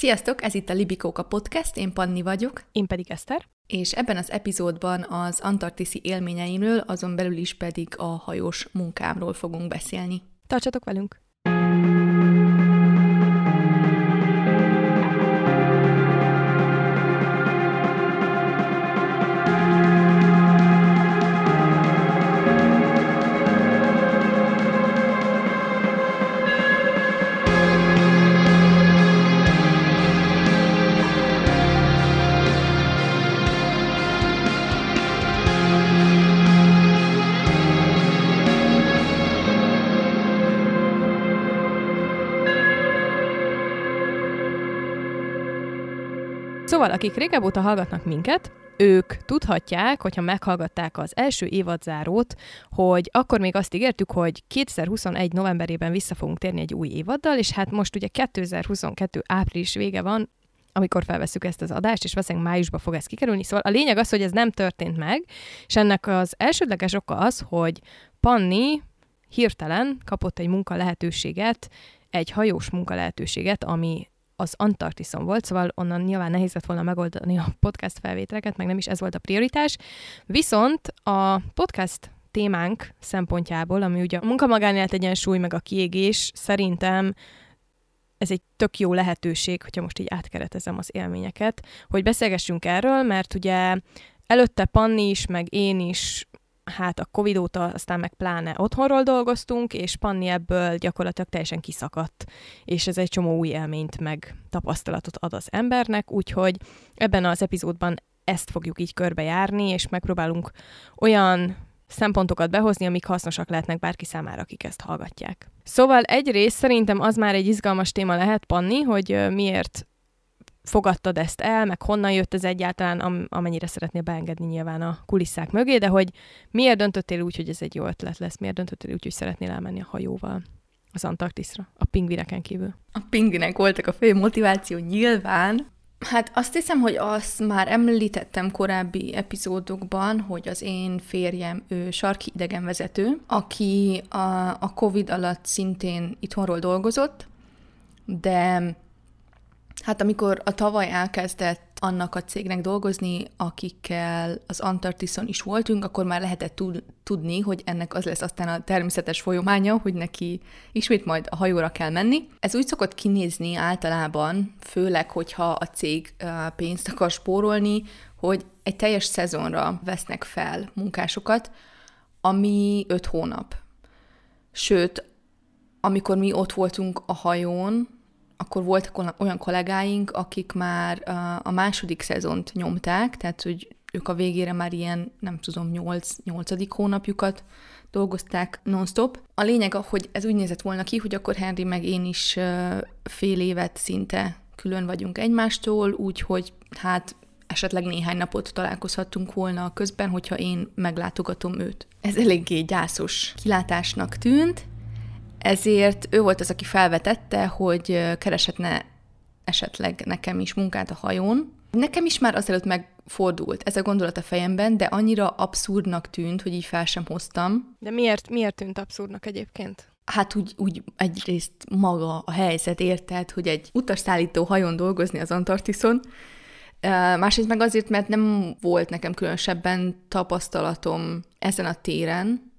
Sziasztok, ez itt a Libikóka Podcast, én Panni vagyok. Én pedig Eszter. És ebben az epizódban az antarktiszi élményeimről, azon belül is pedig a hajós munkámról fogunk beszélni. Tartsatok velünk! Akik régebb óta hallgatnak minket, ők tudhatják, hogyha meghallgatták az első évadzárót, hogy akkor még azt ígértük, hogy 2021 novemberében vissza fogunk térni egy új évaddal, és hát most ugye 2022 április vége van, amikor felveszük ezt az adást, és valószínűleg májusban fog ez kikerülni. Szóval a lényeg az, hogy ez nem történt meg, és ennek az elsődleges oka az, hogy Panni hirtelen kapott egy munka lehetőséget, egy hajós munka lehetőséget, ami az Antarktiszon volt, szóval onnan nyilván nehéz lett volna megoldani a podcast felvételeket, meg nem is ez volt a prioritás. Viszont a podcast témánk szempontjából, ami ugye a munkamagánélet egyensúly, meg a kiégés, szerintem ez egy tök jó lehetőség, hogyha most így átkeretezem az élményeket, hogy beszélgessünk erről, mert ugye előtte Panni is, meg én is hát a Covid óta aztán meg pláne otthonról dolgoztunk, és Panni ebből gyakorlatilag teljesen kiszakadt, és ez egy csomó új élményt meg tapasztalatot ad az embernek, úgyhogy ebben az epizódban ezt fogjuk így körbejárni, és megpróbálunk olyan szempontokat behozni, amik hasznosak lehetnek bárki számára, akik ezt hallgatják. Szóval egyrészt szerintem az már egy izgalmas téma lehet, Panni, hogy miért fogadtad ezt el, meg honnan jött ez egyáltalán, am- amennyire szeretnél beengedni nyilván a kulisszák mögé, de hogy miért döntöttél úgy, hogy ez egy jó ötlet lesz, miért döntöttél úgy, hogy szeretnél elmenni a hajóval az Antarktiszra, a pingvineken kívül? A pingvinek voltak a fő motiváció nyilván. Hát azt hiszem, hogy azt már említettem korábbi epizódokban, hogy az én férjem ő sarki idegenvezető, aki a, a Covid alatt szintén itthonról dolgozott, de Hát amikor a tavaly elkezdett annak a cégnek dolgozni, akikkel az Antarktiszon is voltunk, akkor már lehetett tudni, hogy ennek az lesz aztán a természetes folyamánya, hogy neki ismét majd a hajóra kell menni. Ez úgy szokott kinézni általában, főleg, hogyha a cég pénzt akar spórolni, hogy egy teljes szezonra vesznek fel munkásokat, ami öt hónap. Sőt, amikor mi ott voltunk a hajón, akkor voltak olyan kollégáink, akik már a második szezont nyomták, tehát hogy ők a végére már ilyen, nem tudom, 8 nyolcadik hónapjukat dolgozták non-stop. A lényeg, hogy ez úgy nézett volna ki, hogy akkor Henry meg én is fél évet szinte külön vagyunk egymástól, úgyhogy hát esetleg néhány napot találkozhattunk volna közben, hogyha én meglátogatom őt. Ez eléggé gyászos kilátásnak tűnt, ezért ő volt az, aki felvetette, hogy kereshetne esetleg nekem is munkát a hajón. Nekem is már azelőtt megfordult ez a gondolat a fejemben, de annyira abszurdnak tűnt, hogy így fel sem hoztam. De miért, miért tűnt abszurdnak egyébként? Hát úgy, úgy egyrészt maga a helyzet érted, hogy egy utasszállító hajón dolgozni az Antarktiszon, Másrészt meg azért, mert nem volt nekem különösebben tapasztalatom ezen a téren,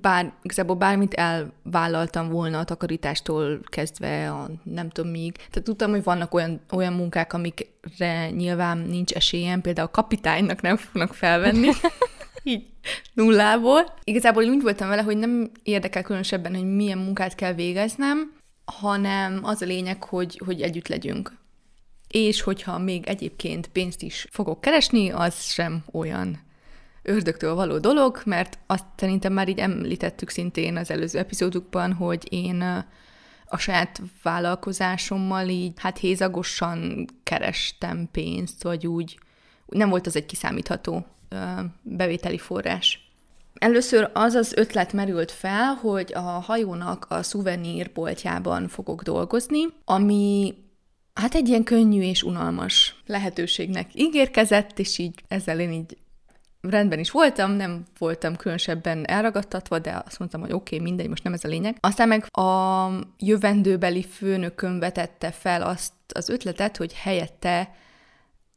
bár, igazából bármit elvállaltam volna a takarítástól kezdve, a nem tudom még. Tehát tudtam, hogy vannak olyan, olyan munkák, amikre nyilván nincs esélyem, például a kapitánynak nem fognak felvenni. így nullából. Igazából úgy voltam vele, hogy nem érdekel különösebben, hogy milyen munkát kell végeznem, hanem az a lényeg, hogy, hogy együtt legyünk. És hogyha még egyébként pénzt is fogok keresni, az sem olyan ördögtől való dolog, mert azt szerintem már így említettük szintén az előző epizódukban, hogy én a saját vállalkozásommal így hát hézagosan kerestem pénzt, vagy úgy nem volt az egy kiszámítható bevételi forrás. Először az az ötlet merült fel, hogy a hajónak a szuvenírboltjában fogok dolgozni, ami hát egy ilyen könnyű és unalmas lehetőségnek ígérkezett, és így ezzel én így rendben is voltam, nem voltam különösebben elragadtatva, de azt mondtam, hogy oké, okay, mindegy, most nem ez a lényeg. Aztán meg a jövendőbeli főnököm vetette fel azt az ötletet, hogy helyette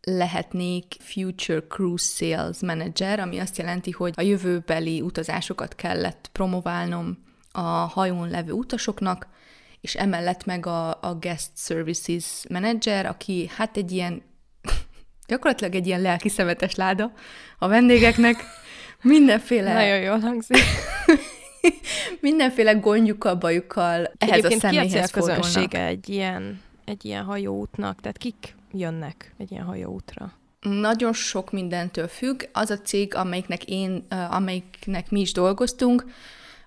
lehetnék Future Cruise Sales Manager, ami azt jelenti, hogy a jövőbeli utazásokat kellett promoválnom a hajón levő utasoknak, és emellett meg a, a Guest Services Manager, aki hát egy ilyen, gyakorlatilag egy ilyen lelki szemetes láda a vendégeknek, mindenféle... Nagyon jól hangzik. mindenféle gondjukkal, bajukkal ehhez Egyébként a személyhez ki a közönsége egy ilyen, egy ilyen hajóútnak? Tehát kik jönnek egy ilyen hajóútra? Nagyon sok mindentől függ. Az a cég, amelyiknek én, amelyiknek mi is dolgoztunk,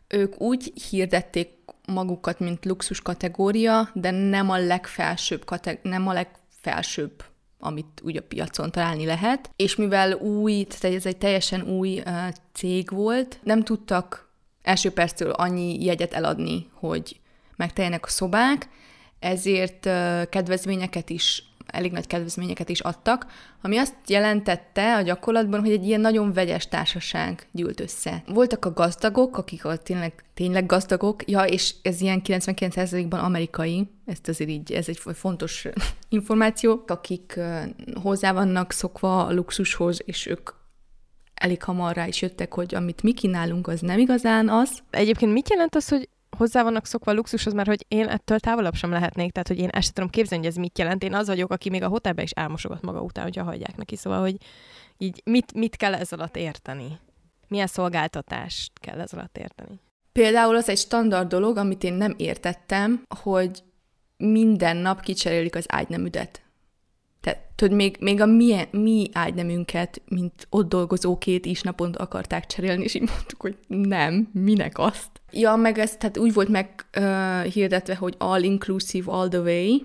ők úgy hirdették magukat, mint luxus kategória, de nem a legfelsőbb, kateg- nem a legfelsőbb amit úgy a piacon találni lehet. És mivel új, tehát ez egy teljesen új uh, cég volt, nem tudtak első perctől annyi jegyet eladni, hogy megteljenek a szobák, ezért uh, kedvezményeket is elég nagy kedvezményeket is adtak, ami azt jelentette a gyakorlatban, hogy egy ilyen nagyon vegyes társaság gyűlt össze. Voltak a gazdagok, akik a tényleg, tényleg gazdagok, ja, és ez ilyen 99%-ban amerikai, ezt azért így, ez egy fontos információ, akik hozzá vannak szokva a luxushoz, és ők elég hamar rá is jöttek, hogy amit mi kínálunk, az nem igazán az. Egyébként mit jelent az, hogy hozzá vannak szokva a luxushoz, mert hogy én ettől távolabb sem lehetnék, tehát hogy én ezt tudom képzelni, hogy ez mit jelent. Én az vagyok, aki még a hotelben is álmosogat maga után, hogyha hagyják neki. Szóval, hogy így mit, mit kell ez alatt érteni? Milyen szolgáltatást kell ez alatt érteni? Például az egy standard dolog, amit én nem értettem, hogy minden nap kicserélik az ágynemüdet. Tehát, tudod, még, még a mi, mi ágynemünket, mint ott dolgozó két is naponta akarták cserélni, és így mondtuk, hogy nem, minek azt. Ja, meg ez tehát úgy volt meghirdetve, uh, hogy all inclusive all the way,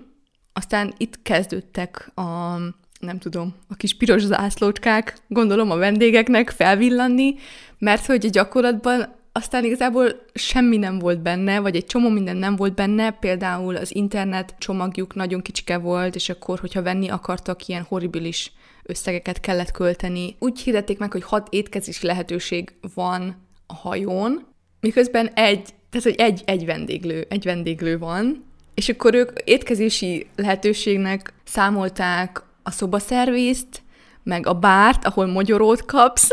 aztán itt kezdődtek a, nem tudom, a kis piros zászlócskák, gondolom a vendégeknek felvillanni, mert hogy a gyakorlatban aztán igazából semmi nem volt benne, vagy egy csomó minden nem volt benne, például az internet csomagjuk nagyon kicsike volt, és akkor, hogyha venni akartak, ilyen horribilis összegeket kellett költeni. Úgy hirdették meg, hogy hat étkezési lehetőség van a hajón, miközben egy, tehát hogy egy, egy vendéglő, egy vendéglő van, és akkor ők étkezési lehetőségnek számolták a szobaszervészt, meg a bárt, ahol magyarót kapsz,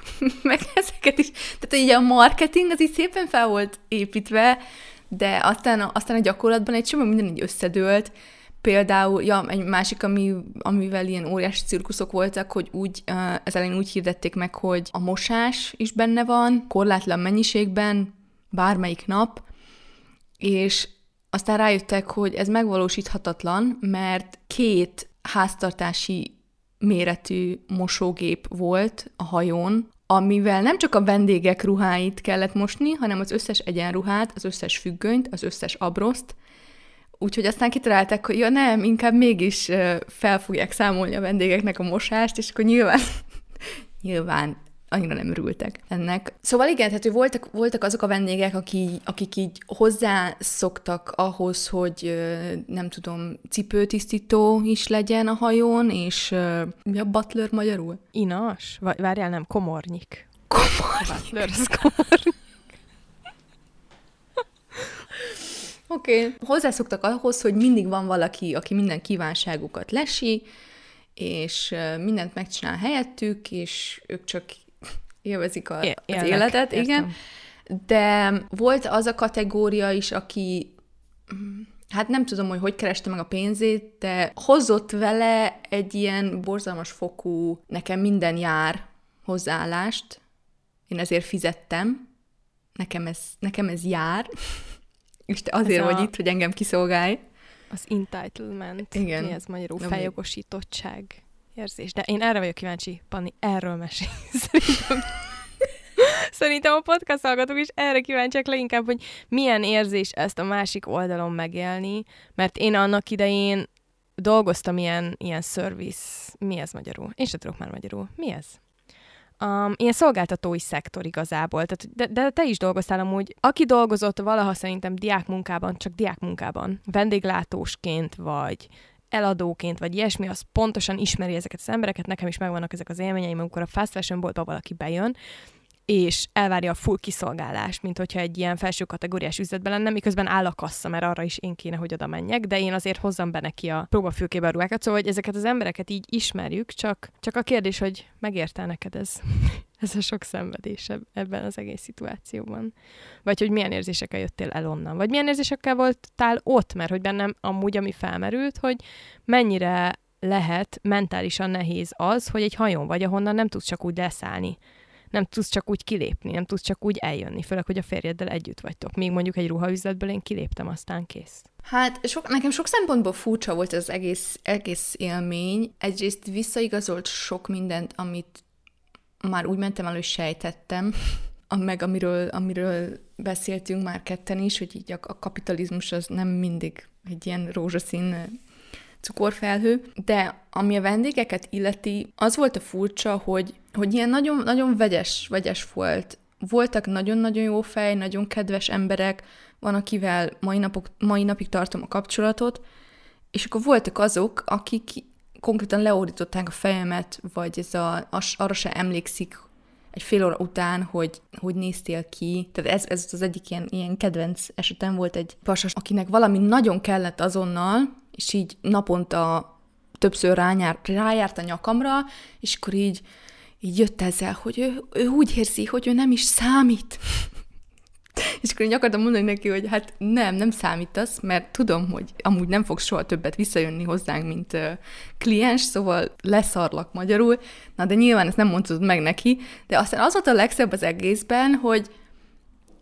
meg ezeket is. Tehát így a marketing az így szépen fel volt építve, de aztán, aztán a gyakorlatban egy csomó minden így összedőlt. Például, ja, egy másik, ami, amivel ilyen óriási cirkuszok voltak, hogy úgy, ez elején úgy hirdették meg, hogy a mosás is benne van, korlátlan mennyiségben, bármelyik nap, és aztán rájöttek, hogy ez megvalósíthatatlan, mert két háztartási méretű mosógép volt a hajón, amivel nem csak a vendégek ruháit kellett mosni, hanem az összes egyenruhát, az összes függönyt, az összes abroszt, Úgyhogy aztán kitalálták, hogy ja nem, inkább mégis fel fogják számolni a vendégeknek a mosást, és akkor nyilván, nyilván annyira nem örültek ennek. Szóval igen, tehát voltak, voltak azok a vendégek, akik, akik így hozzászoktak ahhoz, hogy nem tudom, cipőtisztító is legyen a hajón, és mi a butler magyarul? Inas? Várjál, nem, komornyik. Komornyik. Butler, komornyik. Oké. Okay. Hozzászoktak ahhoz, hogy mindig van valaki, aki minden kívánságukat lesi, és mindent megcsinál helyettük, és ők csak élvezik a, é- az életet, értem. igen. De volt az a kategória is, aki hát nem tudom, hogy hogy kereste meg a pénzét, de hozott vele egy ilyen borzalmas fokú, nekem minden jár hozzáállást. Én ezért fizettem. Nekem ez, nekem ez jár. És te azért ez vagy a... itt, hogy engem kiszolgálj. Az entitlement. Igen. Mi ez magyarul? Feljogosítottság érzés. De én erre vagyok kíváncsi, Panni, erről mesélj. Szerintem, Szerintem a podcast hallgatók is erre kíváncsiak leginkább, hogy milyen érzés ezt a másik oldalon megélni, mert én annak idején dolgoztam ilyen, ilyen service, mi ez magyarul? Én sem tudok már magyarul. Mi ez? Um, ilyen szolgáltatói szektor igazából. Tehát, de, de te is dolgoztál amúgy. Aki dolgozott valaha szerintem diákmunkában, csak diákmunkában, vendéglátósként, vagy eladóként, vagy ilyesmi, az pontosan ismeri ezeket az embereket, nekem is megvannak ezek az élményeim, amikor a fast fashion boltba valaki bejön, és elvárja a full kiszolgálást, mint hogyha egy ilyen felső kategóriás üzletben lenne, miközben áll a kassa, mert arra is én kéne, hogy oda menjek, de én azért hozzam be neki a próbafülkébe a ruhákat, szóval hogy ezeket az embereket így ismerjük, csak, csak a kérdés, hogy megérte neked ez, ez a sok szenvedés ebben az egész szituációban. Vagy hogy milyen érzésekkel jöttél el onnan, vagy milyen érzésekkel voltál ott, mert hogy bennem amúgy, ami felmerült, hogy mennyire lehet mentálisan nehéz az, hogy egy hajón vagy, ahonnan nem tudsz csak úgy leszállni nem tudsz csak úgy kilépni, nem tudsz csak úgy eljönni, főleg, hogy a férjeddel együtt vagytok. Még mondjuk egy ruhaüzletből én kiléptem, aztán kész. Hát sok, nekem sok szempontból furcsa volt az egész, egész élmény. Egyrészt visszaigazolt sok mindent, amit már úgy mentem el, hogy sejtettem, meg amiről, amiről beszéltünk már ketten is, hogy így a, a kapitalizmus az nem mindig egy ilyen rózsaszín cukorfelhő, de ami a vendégeket illeti, az volt a furcsa, hogy, hogy ilyen nagyon, nagyon vegyes, vegyes volt. Voltak nagyon-nagyon jó fej, nagyon kedves emberek, van, akivel mai, napok, mai napig tartom a kapcsolatot, és akkor voltak azok, akik konkrétan leordították a fejemet, vagy ez a, az, arra se emlékszik egy fél óra után, hogy, hogy néztél ki. Tehát ez, ez az egyik ilyen, ilyen kedvenc esetem volt egy pasas, akinek valami nagyon kellett azonnal, és így naponta többször rányárt, rájárt a nyakamra, és akkor így, így jött ezzel, hogy ő, ő úgy érzi, hogy ő nem is számít. és akkor én akartam mondani neki, hogy hát nem, nem számítasz, mert tudom, hogy amúgy nem fogsz soha többet visszajönni hozzánk, mint uh, kliens, szóval leszarlak magyarul. Na, de nyilván ezt nem mondtad meg neki, de aztán az volt a legszebb az egészben, hogy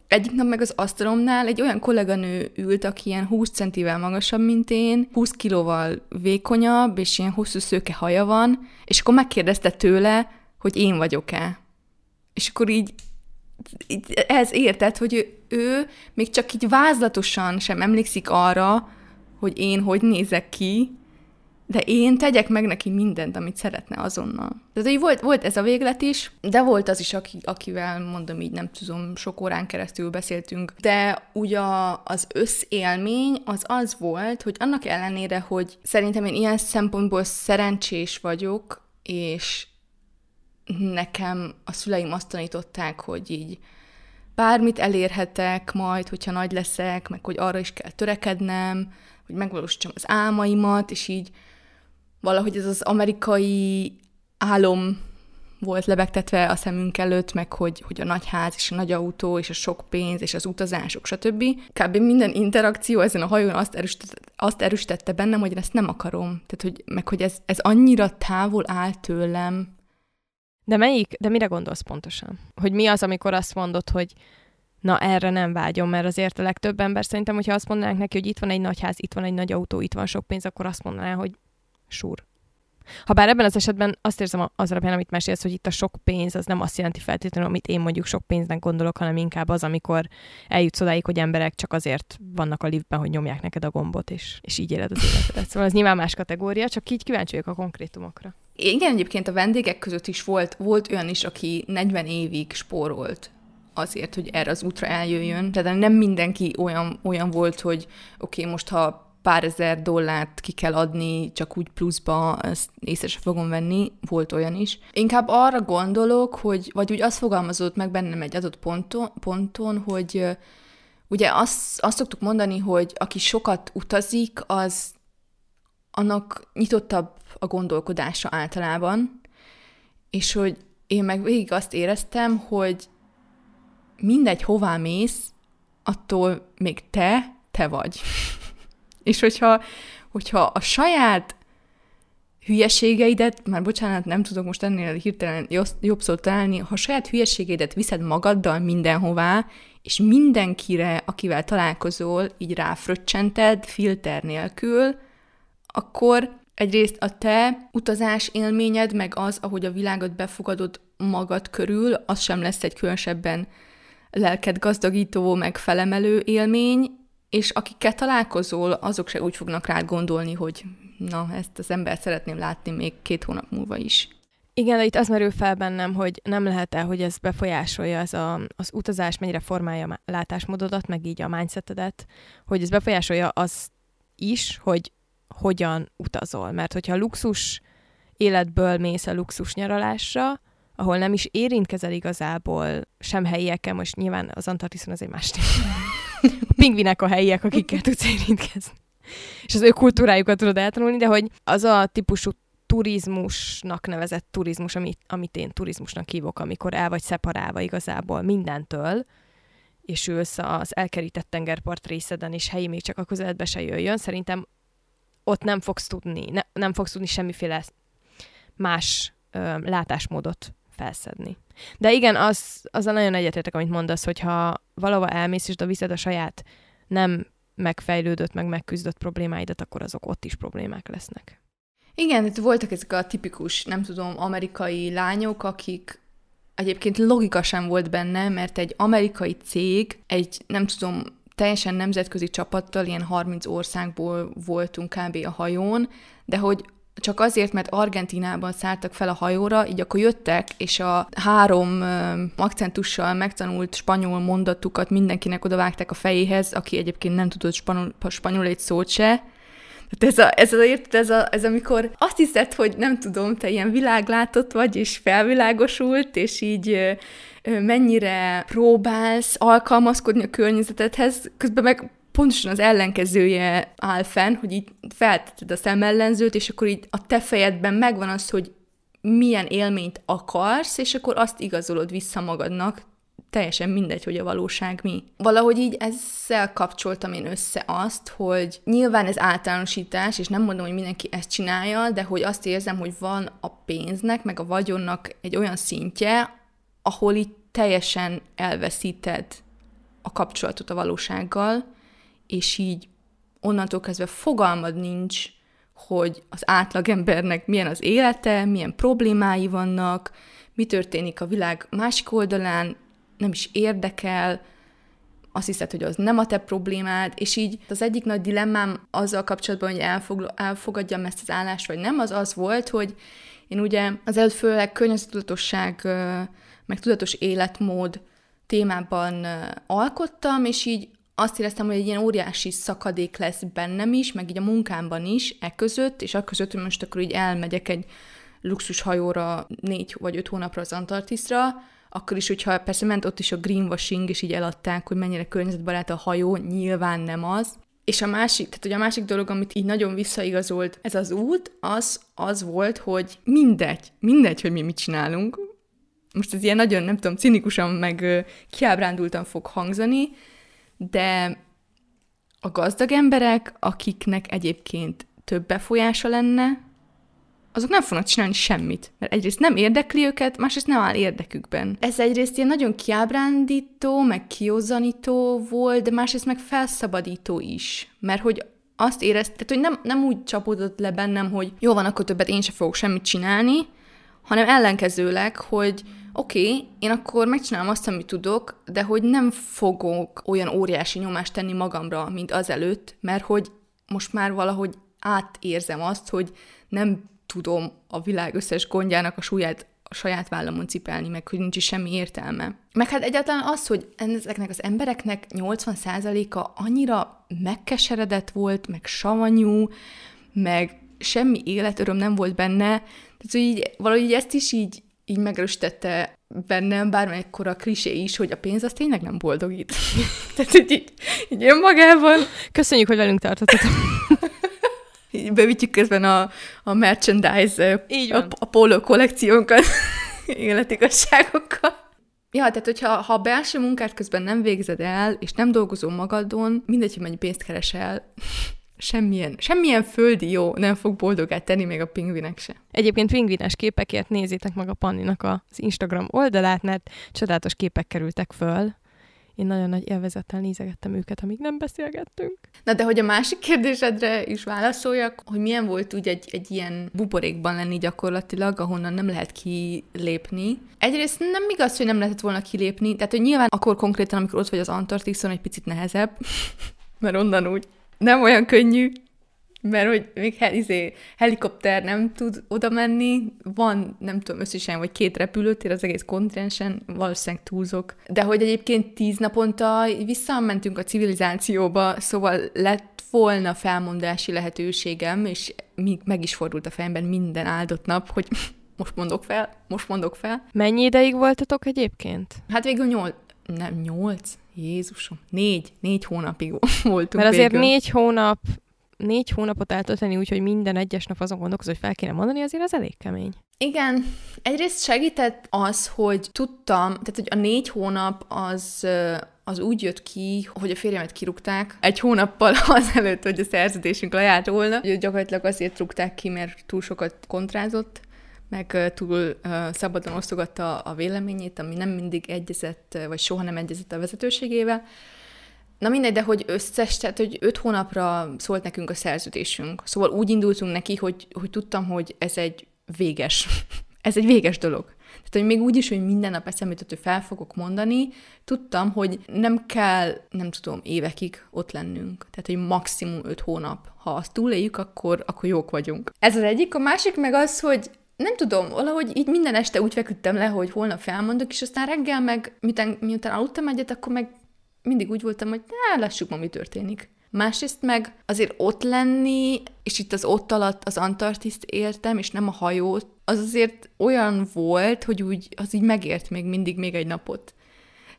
egyik nap meg az asztalomnál egy olyan kolléganő ült, aki ilyen 20 centivel magasabb, mint én, 20 kilóval vékonyabb, és ilyen hosszú szőke haja van, és akkor megkérdezte tőle, hogy én vagyok-e. És akkor így, így ez érted, hogy ő, ő még csak így vázlatosan sem emlékszik arra, hogy én hogy nézek ki, de én tegyek meg neki mindent, amit szeretne azonnal. Tehát így volt, volt ez a véglet is, de volt az is, aki, akivel mondom így, nem tudom, sok órán keresztül beszéltünk. De ugye az összélmény az az volt, hogy annak ellenére, hogy szerintem én ilyen szempontból szerencsés vagyok, és nekem a szüleim azt tanították, hogy így bármit elérhetek majd, hogyha nagy leszek, meg hogy arra is kell törekednem, hogy megvalósítsam az álmaimat, és így valahogy ez az amerikai álom volt lebegtetve a szemünk előtt, meg hogy, hogy a nagy ház, és a nagy autó, és a sok pénz, és az utazások, stb. Kb. minden interakció ezen a hajón azt erősítette, azt erősítette bennem, hogy én ezt nem akarom. Tehát, hogy, meg hogy ez, ez annyira távol áll tőlem. De melyik, de mire gondolsz pontosan? Hogy mi az, amikor azt mondod, hogy na erre nem vágyom, mert azért a legtöbb ember szerintem, hogyha azt mondanánk neki, hogy itt van egy nagy ház, itt van egy nagy autó, itt van sok pénz, akkor azt mondaná, hogy súr. Ha bár ebben az esetben azt érzem az alapján, amit mesélsz, hogy itt a sok pénz az nem azt jelenti feltétlenül, amit én mondjuk sok pénznek gondolok, hanem inkább az, amikor eljutsz odáig, hogy emberek csak azért vannak a liftben, hogy nyomják neked a gombot, és, és így éled az életedet. Szóval ez nyilván más kategória, csak így kíváncsi vagyok a konkrétumokra. Igen, egyébként a vendégek között is volt, volt olyan is, aki 40 évig spórolt azért, hogy erre az útra eljöjjön. Tehát nem mindenki olyan, olyan volt, hogy oké, okay, most ha pár ezer dollárt ki kell adni, csak úgy pluszba, ezt észre sem fogom venni, volt olyan is. Inkább arra gondolok, hogy, vagy úgy azt fogalmazott meg bennem egy adott ponton, ponton hogy ugye azt, azt szoktuk mondani, hogy aki sokat utazik, az annak nyitottabb a gondolkodása általában, és hogy én meg végig azt éreztem, hogy mindegy, hová mész, attól még te, te vagy. És hogyha, hogyha a saját hülyeségeidet, már bocsánat, nem tudok most ennél hirtelen jobb szót találni, ha a saját hülyeségeidet viszed magaddal mindenhová, és mindenkire, akivel találkozol, így ráfröccsented filter nélkül, akkor egyrészt a te utazás élményed, meg az, ahogy a világot befogadod magad körül, az sem lesz egy különösebben lelked gazdagító, meg felemelő élmény, és akikkel találkozol, azok se úgy fognak rád gondolni, hogy na, ezt az embert szeretném látni még két hónap múlva is. Igen, de itt az merül fel bennem, hogy nem lehet-e, hogy ez befolyásolja az, a, az utazás, mennyire formálja a látásmódodat, meg így a mindsetedet, hogy ez befolyásolja az is, hogy hogyan utazol. Mert hogyha luxus életből mész a luxus nyaralásra, ahol nem is érintkezel igazából sem helyiekkel, most nyilván az Antarktiszon az egy más A pingvinek a helyiek, akikkel tudsz érintkezni. És az ő kultúrájukat tudod eltanulni, de hogy az a típusú turizmusnak nevezett turizmus, amit, amit én turizmusnak hívok, amikor el vagy szeparálva igazából mindentől, és ülsz az elkerített tengerpart részeden, és helyi még csak a közeledbe se jöjjön, szerintem ott nem fogsz tudni, ne, nem fogsz tudni semmiféle más ö, látásmódot felszedni. De igen, az, a nagyon egyetértek, amit mondasz, hogyha valahova elmész, és a viszed a saját nem megfejlődött, meg megküzdött problémáidat, akkor azok ott is problémák lesznek. Igen, itt voltak ezek a tipikus, nem tudom, amerikai lányok, akik egyébként logika sem volt benne, mert egy amerikai cég, egy, nem tudom, teljesen nemzetközi csapattal, ilyen 30 országból voltunk kb. a hajón, de hogy csak azért, mert Argentinában szálltak fel a hajóra, így akkor jöttek, és a három akcentussal megtanult spanyol mondatukat mindenkinek odavágták a fejéhez, aki egyébként nem tudott spanyol, spanyol egy szót se, tehát ez, a, ez, a, ez, a, ez amikor azt hiszed, hogy nem tudom, te ilyen világlátott vagy, és felvilágosult, és így mennyire próbálsz alkalmazkodni a környezetedhez, közben meg pontosan az ellenkezője áll fenn, hogy így feltetted a szemellenzőt, és akkor így a te fejedben megvan az, hogy milyen élményt akarsz, és akkor azt igazolod vissza magadnak, teljesen mindegy, hogy a valóság mi. Valahogy így ezzel kapcsoltam én össze azt, hogy nyilván ez általánosítás, és nem mondom, hogy mindenki ezt csinálja, de hogy azt érzem, hogy van a pénznek, meg a vagyonnak egy olyan szintje, ahol így teljesen elveszíted a kapcsolatot a valósággal, és így onnantól kezdve fogalmad nincs, hogy az átlagembernek milyen az élete, milyen problémái vannak, mi történik a világ másik oldalán, nem is érdekel, azt hiszed, hogy az nem a te problémád, és így az egyik nagy dilemmám azzal kapcsolatban, hogy elfog, elfogadjam ezt az állást, vagy nem, az az volt, hogy én ugye az előtt főleg környezetudatosság, meg tudatos életmód témában alkottam, és így azt éreztem, hogy egy ilyen óriási szakadék lesz bennem is, meg így a munkámban is, e között, és a között, hogy most akkor így elmegyek egy luxushajóra négy vagy öt hónapra az Antarktiszra, akkor is, hogyha persze ment ott is a greenwashing, és így eladták, hogy mennyire környezetbarát a hajó, nyilván nem az. És a másik, tehát hogy a másik dolog, amit így nagyon visszaigazolt ez az út, az, az volt, hogy mindegy, mindegy, hogy mi mit csinálunk. Most ez ilyen nagyon, nem tudom, cinikusan meg kiábrándultan fog hangzani, de a gazdag emberek, akiknek egyébként több befolyása lenne, azok nem fognak csinálni semmit. Mert egyrészt nem érdekli őket, másrészt nem áll érdekükben. Ez egyrészt ilyen nagyon kiábrándító, meg kiózanító volt, de másrészt meg felszabadító is. Mert hogy azt érezted, hogy nem, nem úgy csapódott le bennem, hogy jó van, akkor többet én sem fogok semmit csinálni, hanem ellenkezőleg, hogy oké, okay, én akkor megcsinálom azt, amit tudok, de hogy nem fogok olyan óriási nyomást tenni magamra, mint azelőtt, mert hogy most már valahogy átérzem azt, hogy nem tudom a világ összes gondjának a súlyát a saját vállamon cipelni, meg hogy nincs is semmi értelme. Meg hát egyáltalán az, hogy ezeknek az embereknek 80%-a annyira megkeseredett volt, meg savanyú, meg semmi életöröm nem volt benne, tehát hogy így, valahogy így ezt is így, így megerősítette bennem a klisé is, hogy a pénz az tényleg nem boldogít. tehát, hogy így, így önmagában. Köszönjük, hogy velünk tartottatok. bevitjük közben a, a merchandise, Így a, a póló kollekciónkat életigasságokkal. Ja, tehát hogyha ha a belső munkát közben nem végzed el, és nem dolgozol magadon, mindegy, hogy mennyi pénzt keresel, semmilyen, semmilyen földi jó nem fog boldogát tenni, még a pingvinek se. Egyébként pingvines képekért nézzétek meg a Panninak az Instagram oldalát, mert csodálatos képek kerültek föl én nagyon nagy élvezettel nézegettem őket, amíg nem beszélgettünk. Na de hogy a másik kérdésedre is válaszoljak, hogy milyen volt úgy egy, egy ilyen buborékban lenni gyakorlatilag, ahonnan nem lehet kilépni. Egyrészt nem igaz, hogy nem lehetett volna kilépni, tehát hogy nyilván akkor konkrétan, amikor ott vagy az Antarktiszon, egy picit nehezebb, mert onnan úgy nem olyan könnyű, mert hogy még hel, izé, helikopter nem tud oda menni, van, nem tudom, összesen vagy két repülőtér az egész kontinensen, valószínűleg túlzok. De hogy egyébként tíz naponta visszamentünk a civilizációba, szóval lett volna felmondási lehetőségem, és még meg is fordult a fejemben minden áldott nap, hogy most mondok fel, most mondok fel. Mennyi ideig voltatok egyébként? Hát végül nyolc, nem, nyolc, Jézusom, négy, négy hónapig voltunk Mert azért végül. négy hónap, négy hónapot eltölteni úgy, hogy minden egyes nap azon gondolkozol, hogy fel kéne mondani, azért az elég kemény. Igen, egyrészt segített az, hogy tudtam, tehát hogy a négy hónap az, az úgy jött ki, hogy a férjemet kirúgták egy hónappal azelőtt, hogy a szerződésünk lejárt volna. Ugye gyakorlatilag azért rúgták ki, mert túl sokat kontrázott, meg túl szabadon osztogatta a véleményét, ami nem mindig egyezett, vagy soha nem egyezett a vezetőségével. Na mindegy, de hogy összes, tehát hogy öt hónapra szólt nekünk a szerződésünk. Szóval úgy indultunk neki, hogy, hogy tudtam, hogy ez egy véges. ez egy véges dolog. Tehát, hogy még úgy is, hogy minden nap eszembe hogy fel fogok mondani, tudtam, hogy nem kell, nem tudom, évekig ott lennünk. Tehát, hogy maximum öt hónap. Ha azt túléljük, akkor, akkor jók vagyunk. Ez az egyik. A másik meg az, hogy nem tudom, valahogy így minden este úgy feküdtem le, hogy holnap felmondok, és aztán reggel meg, miután, miután aludtam egyet, akkor meg mindig úgy voltam, hogy ne, lássuk ma, mi történik. Másrészt meg azért ott lenni, és itt az ott alatt az Antarktiszt értem, és nem a hajót, az azért olyan volt, hogy úgy, az így megért még mindig még egy napot.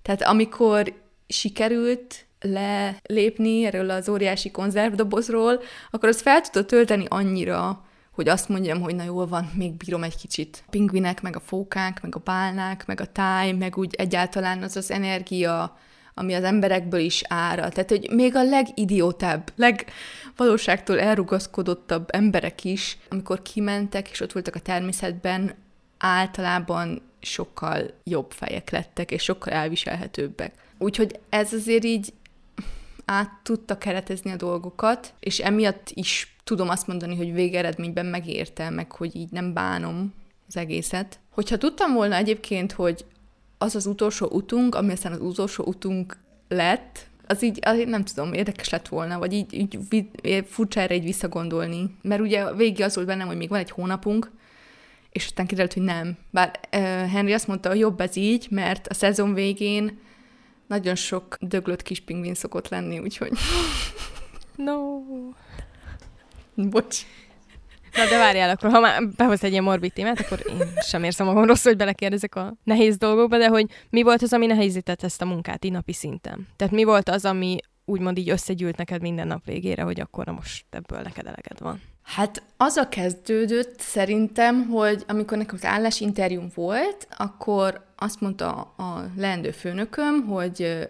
Tehát amikor sikerült lelépni erről az óriási konzervdobozról, akkor az fel tudott tölteni annyira, hogy azt mondjam, hogy na jól van, még bírom egy kicsit. A pingvinek, meg a fókák, meg a bálnák, meg a táj, meg úgy egyáltalán az az energia, ami az emberekből is árad. Tehát, hogy még a legidiótább, legvalóságtól elrugaszkodottabb emberek is, amikor kimentek, és ott voltak a természetben, általában sokkal jobb fejek lettek, és sokkal elviselhetőbbek. Úgyhogy ez azért így át tudta keretezni a dolgokat, és emiatt is tudom azt mondani, hogy végeredményben megérte, meg hogy így nem bánom az egészet. Hogyha tudtam volna egyébként, hogy az az utolsó utunk, ami aztán az utolsó utunk lett, az így, az így nem tudom, érdekes lett volna, vagy így, így vi- furcsa erre így visszagondolni. Mert ugye végig az volt bennem, hogy még van egy hónapunk, és aztán kiderült, hogy nem. Bár uh, Henry azt mondta, hogy jobb ez így, mert a szezon végén nagyon sok döglött kis pingvin szokott lenni, úgyhogy No. bocs. Na de várjál, akkor ha már behoz egy ilyen morbid témát, akkor én sem érzem magam rosszul, hogy belekérdezek a nehéz dolgokba, de hogy mi volt az, ami nehezített ezt a munkát így napi szinten? Tehát mi volt az, ami úgymond így összegyűlt neked minden nap végére, hogy akkor na most ebből neked eleged van? Hát az a kezdődött szerintem, hogy amikor nekem az állásinterjúm volt, akkor azt mondta a leendő főnököm, hogy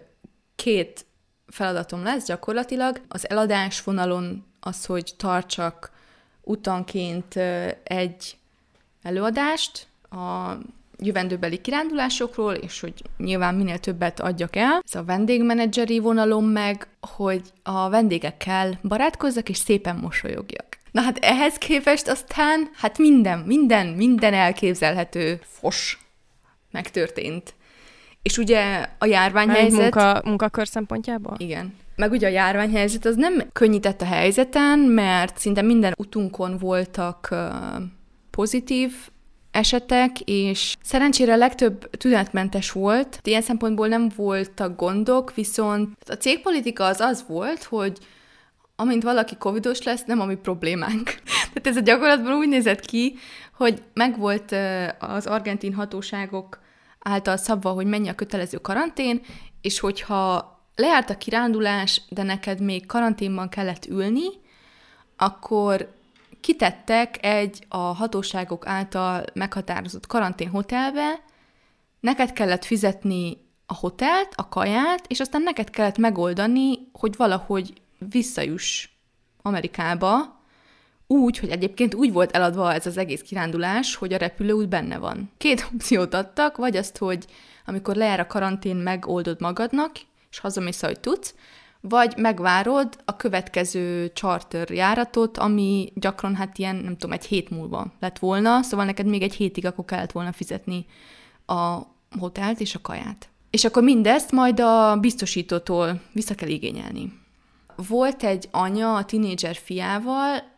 két feladatom lesz gyakorlatilag. Az eladás vonalon az, hogy tartsak utanként egy előadást a jövendőbeli kirándulásokról, és hogy nyilván minél többet adjak el. Ez a vendégmenedzseri vonalom meg, hogy a vendégekkel barátkozzak, és szépen mosolyogjak. Na hát ehhez képest aztán, hát minden, minden, minden elképzelhető fos megtörtént. És ugye a járványhelyzet... munka, munkakör szempontjából? Igen. Meg ugye a járványhelyzet az nem könnyített a helyzeten, mert szinte minden utunkon voltak uh, pozitív esetek, és szerencsére a legtöbb tünetmentes volt. Ilyen szempontból nem voltak gondok, viszont a cégpolitika az az volt, hogy amint valaki covidos lesz, nem a mi problémánk. Tehát ez a gyakorlatban úgy nézett ki, hogy megvolt az argentin hatóságok által szabva, hogy mennyi a kötelező karantén, és hogyha lejárt a kirándulás, de neked még karanténban kellett ülni, akkor kitettek egy a hatóságok által meghatározott karanténhotelbe, neked kellett fizetni a hotelt, a kaját, és aztán neked kellett megoldani, hogy valahogy visszajuss Amerikába, úgy, hogy egyébként úgy volt eladva ez az egész kirándulás, hogy a repülőút benne van. Két opciót adtak, vagy azt, hogy amikor lejár a karantén, megoldod magadnak, és hazamész, ahogy tudsz, vagy megvárod a következő charter járatot, ami gyakran hát ilyen, nem tudom, egy hét múlva lett volna, szóval neked még egy hétig akkor kellett volna fizetni a hotelt és a kaját. És akkor mindezt majd a biztosítótól vissza kell igényelni. Volt egy anya a tinédzser fiával,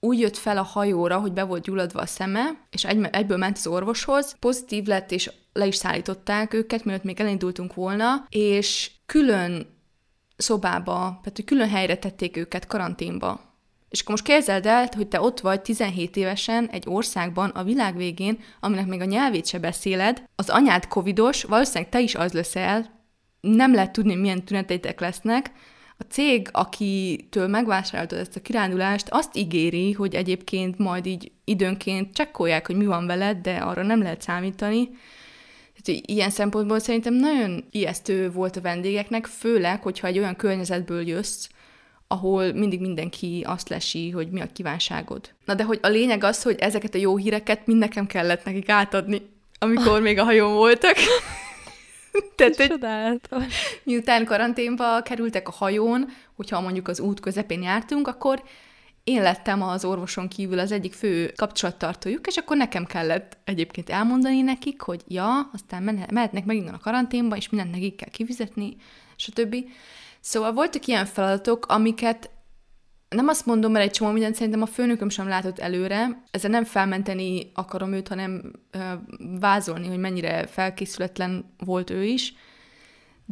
úgy jött fel a hajóra, hogy be volt gyulladva a szeme, és egy, egyből ment az orvoshoz, pozitív lett, és le is szállították őket, mielőtt még elindultunk volna, és külön szobába, tehát hogy külön helyre tették őket karanténba. És akkor most képzeld el, hogy te ott vagy 17 évesen egy országban a világ végén, aminek még a nyelvét se beszéled, az anyád covidos, valószínűleg te is az leszel, nem lehet tudni, milyen tüneteitek lesznek, a cég, akitől megvásároltad ezt a kirándulást, azt ígéri, hogy egyébként majd így időnként csekkolják, hogy mi van veled, de arra nem lehet számítani. Tehát, ilyen szempontból szerintem nagyon ijesztő volt a vendégeknek, főleg, hogyha egy olyan környezetből jössz, ahol mindig mindenki azt lesi, hogy mi a kívánságod. Na de hogy a lényeg az, hogy ezeket a jó híreket mind nekem kellett nekik átadni, amikor még a hajón voltak. Tehát, hogy miután karanténba kerültek a hajón, hogyha mondjuk az út közepén jártunk, akkor én lettem az orvoson kívül az egyik fő kapcsolattartójuk, és akkor nekem kellett egyébként elmondani nekik, hogy ja, aztán mehetnek megint a karanténba, és mindent nekik kell kifizetni, stb. Szóval voltak ilyen feladatok, amiket nem azt mondom, mert egy csomó mindent szerintem a főnököm sem látott előre. Ezzel nem felmenteni akarom őt, hanem ö, vázolni, hogy mennyire felkészületlen volt ő is.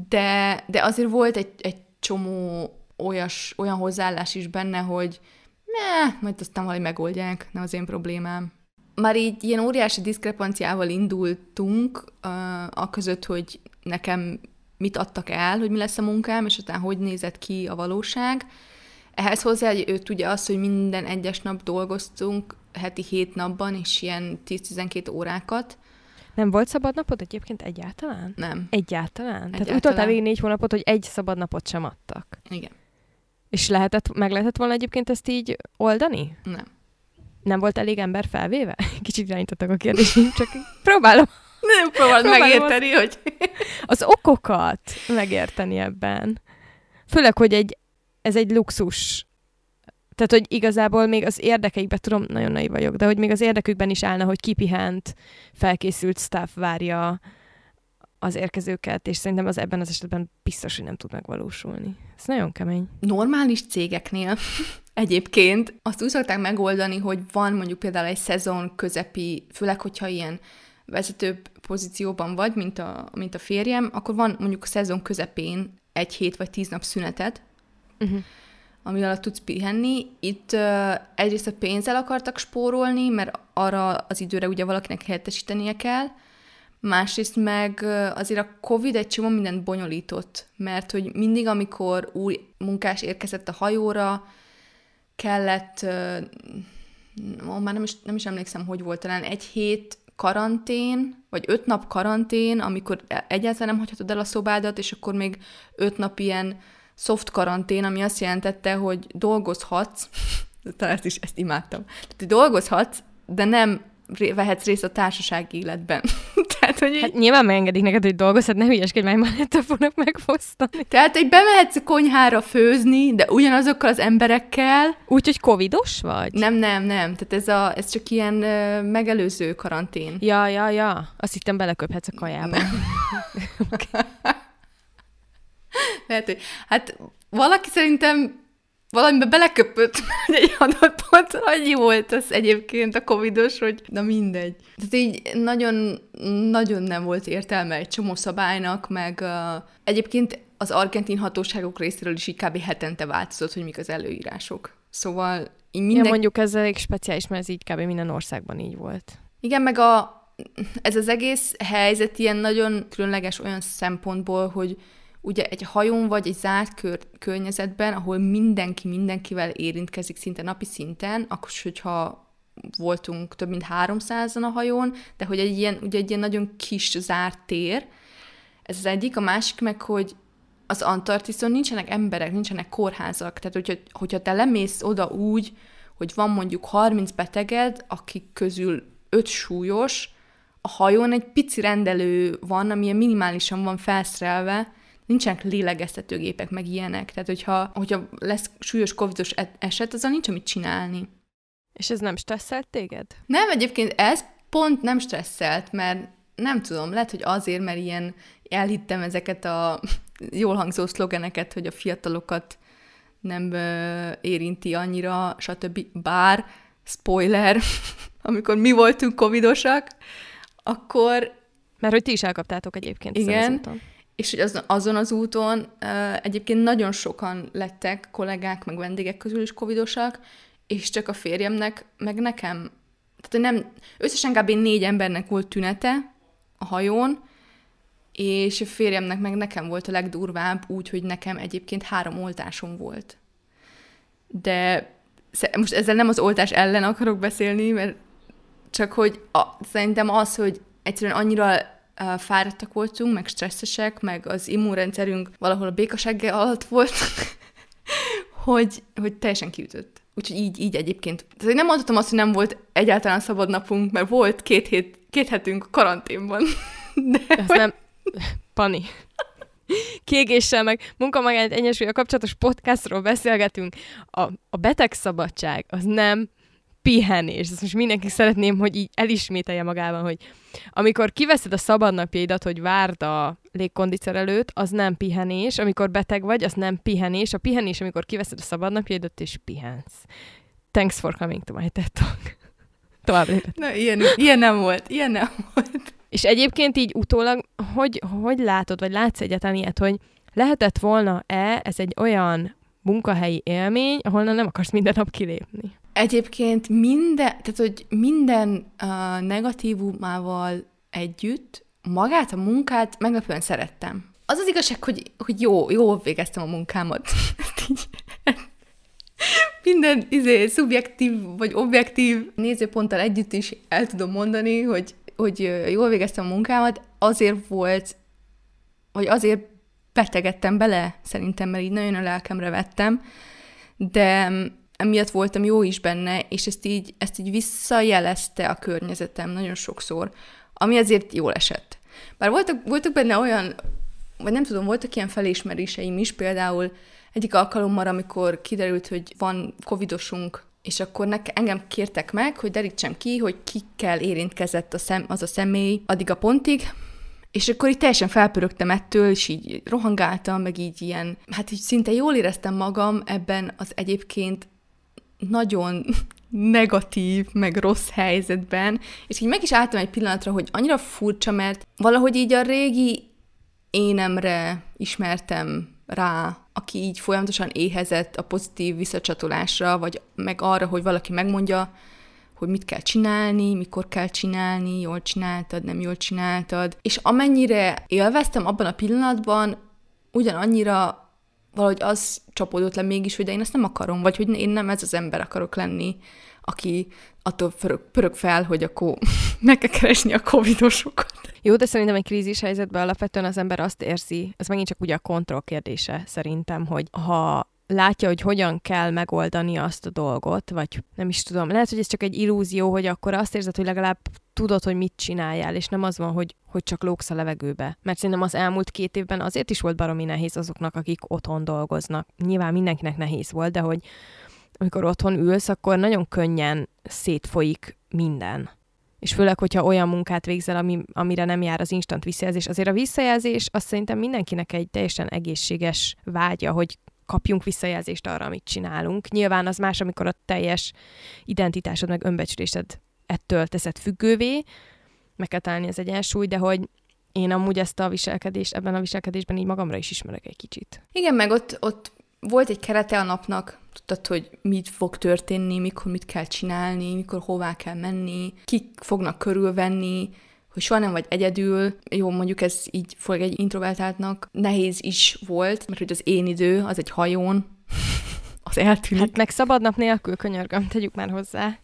De, de azért volt egy, egy csomó olyas, olyan hozzáállás is benne, hogy ne, majd aztán valahogy megoldják, nem az én problémám. Már így ilyen óriási diszkrepanciával indultunk uh, a között, hogy nekem mit adtak el, hogy mi lesz a munkám, és aztán hogy nézett ki a valóság. Ehhez hozzá hogy ő tudja azt, hogy minden egyes nap dolgoztunk, heti hét napban, és ilyen 10-12 órákat. Nem volt szabad napot egyébként egyáltalán? Nem. Egyáltalán? egyáltalán. Tehát utoltál végig négy hónapot, hogy egy szabad napot sem adtak? Igen. És lehetett, meg lehetett volna egyébként ezt így oldani? Nem. Nem volt elég ember felvéve? Kicsit irányítottak a kérdésünk, csak próbálom. Nem próbálod megérteni, az, hogy... Az okokat megérteni ebben. Főleg, hogy egy, ez egy luxus. Tehát, hogy igazából még az érdekeikben, tudom, nagyon naiv vagyok, de hogy még az érdekükben is állna, hogy kipihent, felkészült staff várja az érkezőket, és szerintem az ebben az esetben biztos, hogy nem tud megvalósulni. Ez nagyon kemény. Normális cégeknél egyébként azt úgy szokták megoldani, hogy van mondjuk például egy szezon közepi, főleg, hogyha ilyen vezető pozícióban vagy, mint a, mint a férjem, akkor van mondjuk a szezon közepén egy hét vagy tíz nap szüneted, uh-huh. ami alatt tudsz pihenni. Itt uh, egyrészt a pénzzel akartak spórolni, mert arra az időre ugye valakinek helyettesítenie kell, másrészt meg azért a Covid egy csomó mindent bonyolított, mert hogy mindig, amikor új munkás érkezett a hajóra, kellett, uh, már nem is, nem is emlékszem, hogy volt, talán egy hét karantén, vagy öt nap karantén, amikor e- egyáltalán nem hagyhatod el a szobádat, és akkor még öt nap ilyen soft karantén, ami azt jelentette, hogy dolgozhatsz, talán ezt is ezt imádtam, tehát dolgozhatsz, de nem vehetsz részt a társasági életben. Tehát, hogy így... Hát nyilván megengedik neked, hogy dolgozhat, ne hülyeskedj, már már te fognak megfosztani. Tehát, hogy bemehetsz a konyhára főzni, de ugyanazokkal az emberekkel. Úgyhogy covidos vagy? Nem, nem, nem. Tehát ez, a, ez csak ilyen uh, megelőző karantén. Ja, ja, ja. Azt hittem beleköphetsz a kajába. Lehet, hogy hát valaki szerintem valamibe beleköpött, egy adott pont annyi volt az egyébként a covidos, hogy na mindegy. Tehát így nagyon, nagyon nem volt értelme egy csomó szabálynak, meg uh, egyébként az argentin hatóságok részéről is így kb. hetente változott, hogy mik az előírások. Szóval így minden... Ja, mondjuk ez elég speciális, mert ez így kb. minden országban így volt. Igen, meg a, ez az egész helyzet ilyen nagyon különleges olyan szempontból, hogy ugye egy hajón vagy egy zárt kör, környezetben, ahol mindenki mindenkivel érintkezik szinte napi szinten, akkor hogyha voltunk több mint 300-an a hajón, de hogy egy ilyen, ugye egy ilyen nagyon kis zárt tér, ez az egyik, a másik meg, hogy az Antarktiszon nincsenek emberek, nincsenek kórházak, tehát hogyha, hogyha te lemész oda úgy, hogy van mondjuk 30 beteged, akik közül 5 súlyos, a hajón egy pici rendelő van, ami minimálisan van felszerelve, nincsenek lélegeztetőgépek, meg ilyenek. Tehát, hogyha, hogyha lesz súlyos covidos e- eset, azzal nincs mit csinálni. És ez nem stresszelt téged? Nem, egyébként ez pont nem stresszelt, mert nem tudom, lehet, hogy azért, mert ilyen elhittem ezeket a jól hangzó szlogeneket, hogy a fiatalokat nem ö, érinti annyira, stb. Bár, spoiler, amikor mi voltunk covidosak, akkor... Mert hogy ti is elkaptátok egyébként Igen, és hogy az, azon az úton egyébként nagyon sokan lettek kollégák, meg vendégek közül is covidosak, és csak a férjemnek, meg nekem, tehát nem, összesen kb. négy embernek volt tünete a hajón, és a férjemnek meg nekem volt a legdurvább, úgy, hogy nekem egyébként három oltásom volt. De most ezzel nem az oltás ellen akarok beszélni, mert csak hogy a, szerintem az, hogy egyszerűen annyira fáradtak voltunk, meg stresszesek, meg az immunrendszerünk valahol a békasegge alatt volt, hogy, hogy teljesen kiütött. Úgyhogy így, így egyébként. Tehát nem mondhatom azt, hogy nem volt egyáltalán szabad napunk, mert volt két, hét, két hetünk karanténban. De Ez hogy... nem... Pani. Kiégéssel, meg munkamagányt egyensúlya kapcsolatos podcastról beszélgetünk. A, a betegszabadság az nem pihenés. Ezt most mindenki szeretném, hogy így elismételje magában, hogy amikor kiveszed a szabadnapjaidat, hogy várd a légkondicerelőt, az nem pihenés. Amikor beteg vagy, az nem pihenés. A pihenés, amikor kiveszed a szabadnapjaidat, és pihensz. Thanks for coming to my TED Talk. Tovább lépett. Na, ilyen, ilyen nem volt. Ilyen nem volt. És egyébként így utólag, hogy, hogy látod, vagy látsz egyáltalán ilyet, hogy lehetett volna-e ez egy olyan munkahelyi élmény, ahol nem akarsz minden nap kilépni? Egyébként minden, tehát hogy minden uh, negatívumával együtt magát a munkát meglepően szerettem. Az az igazság, hogy, hogy jó, jó végeztem a munkámat. minden izé, szubjektív vagy objektív nézőponttal együtt is el tudom mondani, hogy, hogy jól végeztem a munkámat, azért volt, vagy azért betegedtem bele, szerintem, mert így nagyon a lelkemre vettem, de emiatt voltam jó is benne, és ezt így, ezt így visszajelezte a környezetem nagyon sokszor, ami azért jól esett. Bár voltak, voltak benne olyan, vagy nem tudom, voltak ilyen felismeréseim is, például egyik alkalommal, amikor kiderült, hogy van covidosunk, és akkor nekem, engem kértek meg, hogy derítsem ki, hogy kikkel érintkezett a szem, az a személy addig a pontig, és akkor így teljesen felpörögtem ettől, és így rohangáltam, meg így ilyen, hát így szinte jól éreztem magam ebben az egyébként nagyon negatív, meg rossz helyzetben, és így meg is álltam egy pillanatra, hogy annyira furcsa, mert valahogy így a régi énemre ismertem rá, aki így folyamatosan éhezett a pozitív visszacsatolásra, vagy meg arra, hogy valaki megmondja, hogy mit kell csinálni, mikor kell csinálni, jól csináltad, nem jól csináltad. És amennyire élveztem abban a pillanatban, ugyanannyira valahogy az csapódott le mégis, hogy de én ezt nem akarom, vagy hogy én nem ez az ember akarok lenni, aki attól pörög, pörög fel, hogy akkor meg kell keresni a covidosokat. Jó, de szerintem egy krízis helyzetben alapvetően az ember azt érzi, ez megint csak ugye a kontroll kérdése szerintem, hogy ha látja, hogy hogyan kell megoldani azt a dolgot, vagy nem is tudom, lehet, hogy ez csak egy illúzió, hogy akkor azt érzed, hogy legalább tudod, hogy mit csináljál, és nem az van, hogy, hogy csak lóksz a levegőbe. Mert szerintem az elmúlt két évben azért is volt baromi nehéz azoknak, akik otthon dolgoznak. Nyilván mindenkinek nehéz volt, de hogy amikor otthon ülsz, akkor nagyon könnyen szétfolyik minden. És főleg, hogyha olyan munkát végzel, ami, amire nem jár az instant visszajelzés. Azért a visszajelzés azt szerintem mindenkinek egy teljesen egészséges vágya, hogy kapjunk visszajelzést arra, amit csinálunk. Nyilván az más, amikor a teljes identitásod meg önbecslésed ettől teszed függővé, meg kell találni az egyensúly, de hogy én amúgy ezt a viselkedést, ebben a viselkedésben így magamra is ismerek egy kicsit. Igen, meg ott, ott volt egy kerete a napnak, tudtad, hogy mit fog történni, mikor mit kell csinálni, mikor hová kell menni, kik fognak körülvenni, hogy soha nem vagy egyedül. Jó, mondjuk ez így fog egy introvertáltnak nehéz is volt, mert hogy az én idő, az egy hajón, az eltűnik. Hát meg szabad nap nélkül, könyörgöm, tegyük már hozzá.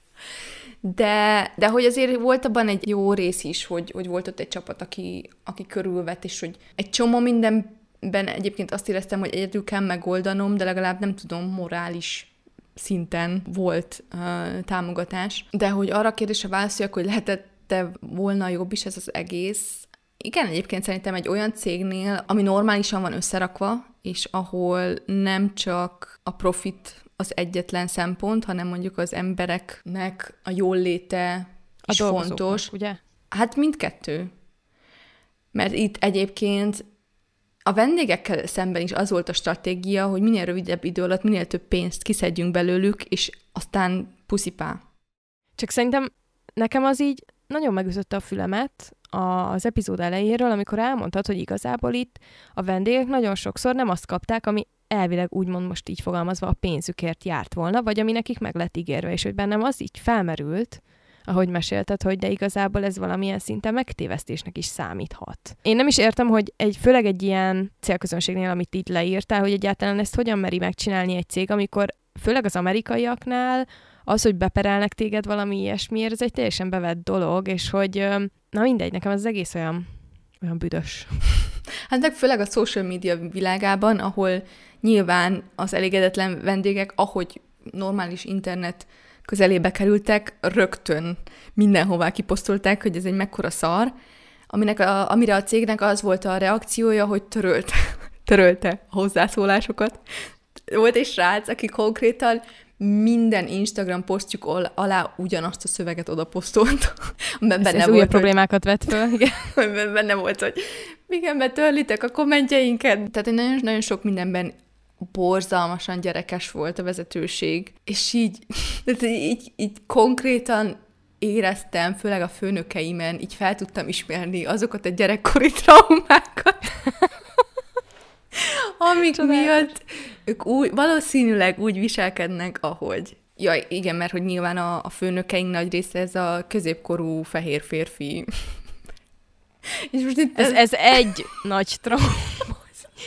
De, de hogy azért volt abban egy jó rész is, hogy, hogy volt ott egy csapat, aki, aki körülvett, és hogy egy csomó mindenben egyébként azt éreztem, hogy egyedül kell megoldanom, de legalább nem tudom, morális szinten volt uh, támogatás. De hogy arra a kérdésre válaszoljak, hogy lehetett te volna jobb is ez az egész. Igen, egyébként szerintem egy olyan cégnél, ami normálisan van összerakva, és ahol nem csak a profit az egyetlen szempont, hanem mondjuk az embereknek a jól léte a is fontos. ugye? Hát mindkettő. Mert itt egyébként a vendégekkel szemben is az volt a stratégia, hogy minél rövidebb idő alatt minél több pénzt kiszedjünk belőlük, és aztán puszipá. Csak szerintem nekem az így nagyon megütötte a fülemet az epizód elejéről, amikor elmondtad, hogy igazából itt a vendégek nagyon sokszor nem azt kapták, ami elvileg úgymond most így fogalmazva a pénzükért járt volna, vagy ami nekik meg lett ígérve, és hogy bennem az így felmerült, ahogy mesélted, hogy de igazából ez valamilyen szinten megtévesztésnek is számíthat. Én nem is értem, hogy egy, főleg egy ilyen célközönségnél, amit itt leírtál, hogy egyáltalán ezt hogyan meri megcsinálni egy cég, amikor főleg az amerikaiaknál az, hogy beperelnek téged valami ilyesmiért, ez egy teljesen bevett dolog, és hogy na mindegy, nekem az egész olyan, olyan büdös. Hát meg főleg a social media világában, ahol nyilván az elégedetlen vendégek, ahogy normális internet közelébe kerültek, rögtön mindenhová kiposztolták, hogy ez egy mekkora szar, aminek a, amire a cégnek az volt a reakciója, hogy törölte, törölte a hozzászólásokat. Volt egy srác, aki konkrétan minden Instagram posztjuk alá ugyanazt a szöveget oda posztolt. Benne ez, ez volt, problémákat vett föl, igen. Benne volt, hogy igen, betörlitek a kommentjeinket. Tehát nagyon, nagyon sok mindenben borzalmasan gyerekes volt a vezetőség, és így, így, így konkrétan éreztem, főleg a főnökeimen, így fel tudtam ismerni azokat a gyerekkori traumákat, amik Csodálatos. miatt ők úgy, valószínűleg úgy viselkednek, ahogy. Ja, igen, mert hogy nyilván a, a főnökeink nagy része ez a középkorú fehér férfi. És most itt ez, ez egy nagy trauma.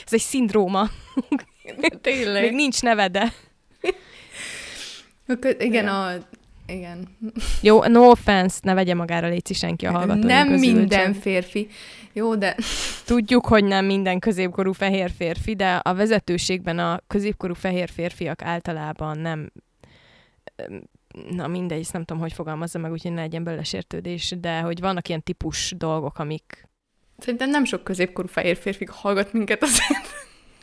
Ez egy szindróma. Tényleg. Még nincs nevede. Igen, a... Igen. Jó, no offense, ne vegye magára léci senki a hallgatói Nem közül, minden csak. férfi. Jó, de... Tudjuk, hogy nem minden középkorú fehér férfi, de a vezetőségben a középkorú fehér férfiak általában nem na mindegy, nem tudom, hogy fogalmazza meg, úgyhogy ne legyen belőle sértődés, de hogy vannak ilyen típus dolgok, amik... Szerintem nem sok középkorú fehér férfi hallgat minket azért.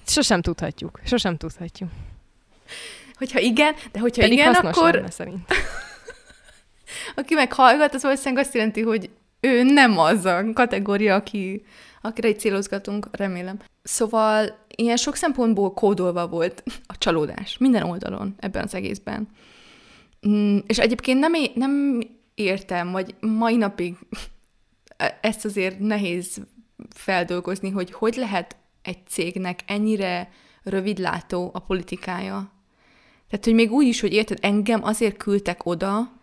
Sosem tudhatjuk. Sosem tudhatjuk. Hogyha igen, de hogyha Pedig igen, akkor... Lenne, szerint. Aki meg hallgat, az valószínűleg azt jelenti, hogy ő nem az a kategória, aki, akire egy célozgatunk, remélem. Szóval ilyen sok szempontból kódolva volt a csalódás minden oldalon ebben az egészben. Mm, és egyébként nem, é- nem értem, vagy mai napig ezt azért nehéz feldolgozni, hogy hogy lehet egy cégnek ennyire rövidlátó a politikája. Tehát, hogy még úgy is, hogy érted, engem azért küldtek oda,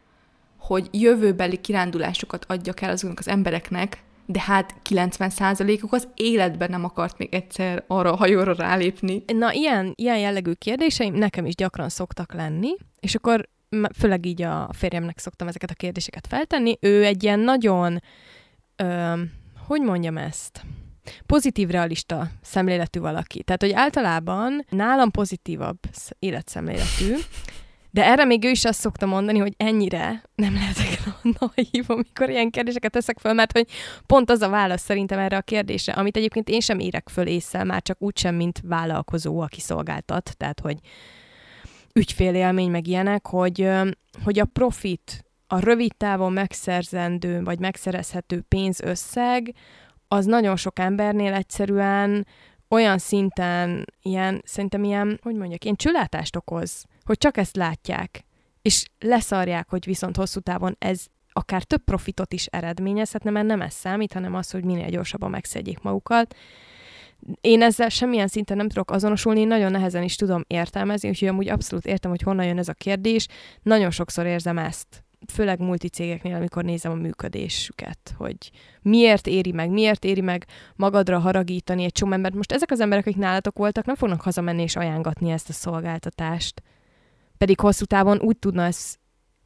hogy jövőbeli kirándulásokat adjak el azoknak az embereknek, de hát 90%-uk az életben nem akart még egyszer arra a hajóra rálépni. Na, ilyen, ilyen jellegű kérdéseim nekem is gyakran szoktak lenni, és akkor főleg így a férjemnek szoktam ezeket a kérdéseket feltenni. Ő egy ilyen nagyon, ö, hogy mondjam ezt, pozitív realista szemléletű valaki. Tehát, hogy általában nálam pozitívabb életszemléletű, de erre még ő is azt szokta mondani, hogy ennyire nem lehetek naív, amikor ilyen kérdéseket teszek föl, mert hogy pont az a válasz szerintem erre a kérdésre, amit egyébként én sem érek föl észre, már csak úgy sem, mint vállalkozó, aki szolgáltat, tehát hogy ügyfélélmény, meg ilyenek, hogy, hogy a profit, a rövid távon megszerzendő, vagy megszerezhető pénzösszeg, az nagyon sok embernél egyszerűen olyan szinten ilyen, szerintem ilyen, hogy mondjak, ilyen csülátást okoz, hogy csak ezt látják, és leszarják, hogy viszont hosszú távon ez akár több profitot is eredményezhetne, mert nem ez számít, hanem az, hogy minél gyorsabban megszedjék magukat. Én ezzel semmilyen szinten nem tudok azonosulni, én nagyon nehezen is tudom értelmezni, úgyhogy amúgy abszolút értem, hogy honnan jön ez a kérdés. Nagyon sokszor érzem ezt, főleg multicégeknél, amikor nézem a működésüket, hogy miért éri meg, miért éri meg magadra haragítani egy csomó embert. Most ezek az emberek, akik nálatok voltak, nem fognak hazamenni és ajánlatni ezt a szolgáltatást. Pedig hosszú távon úgy tudna ez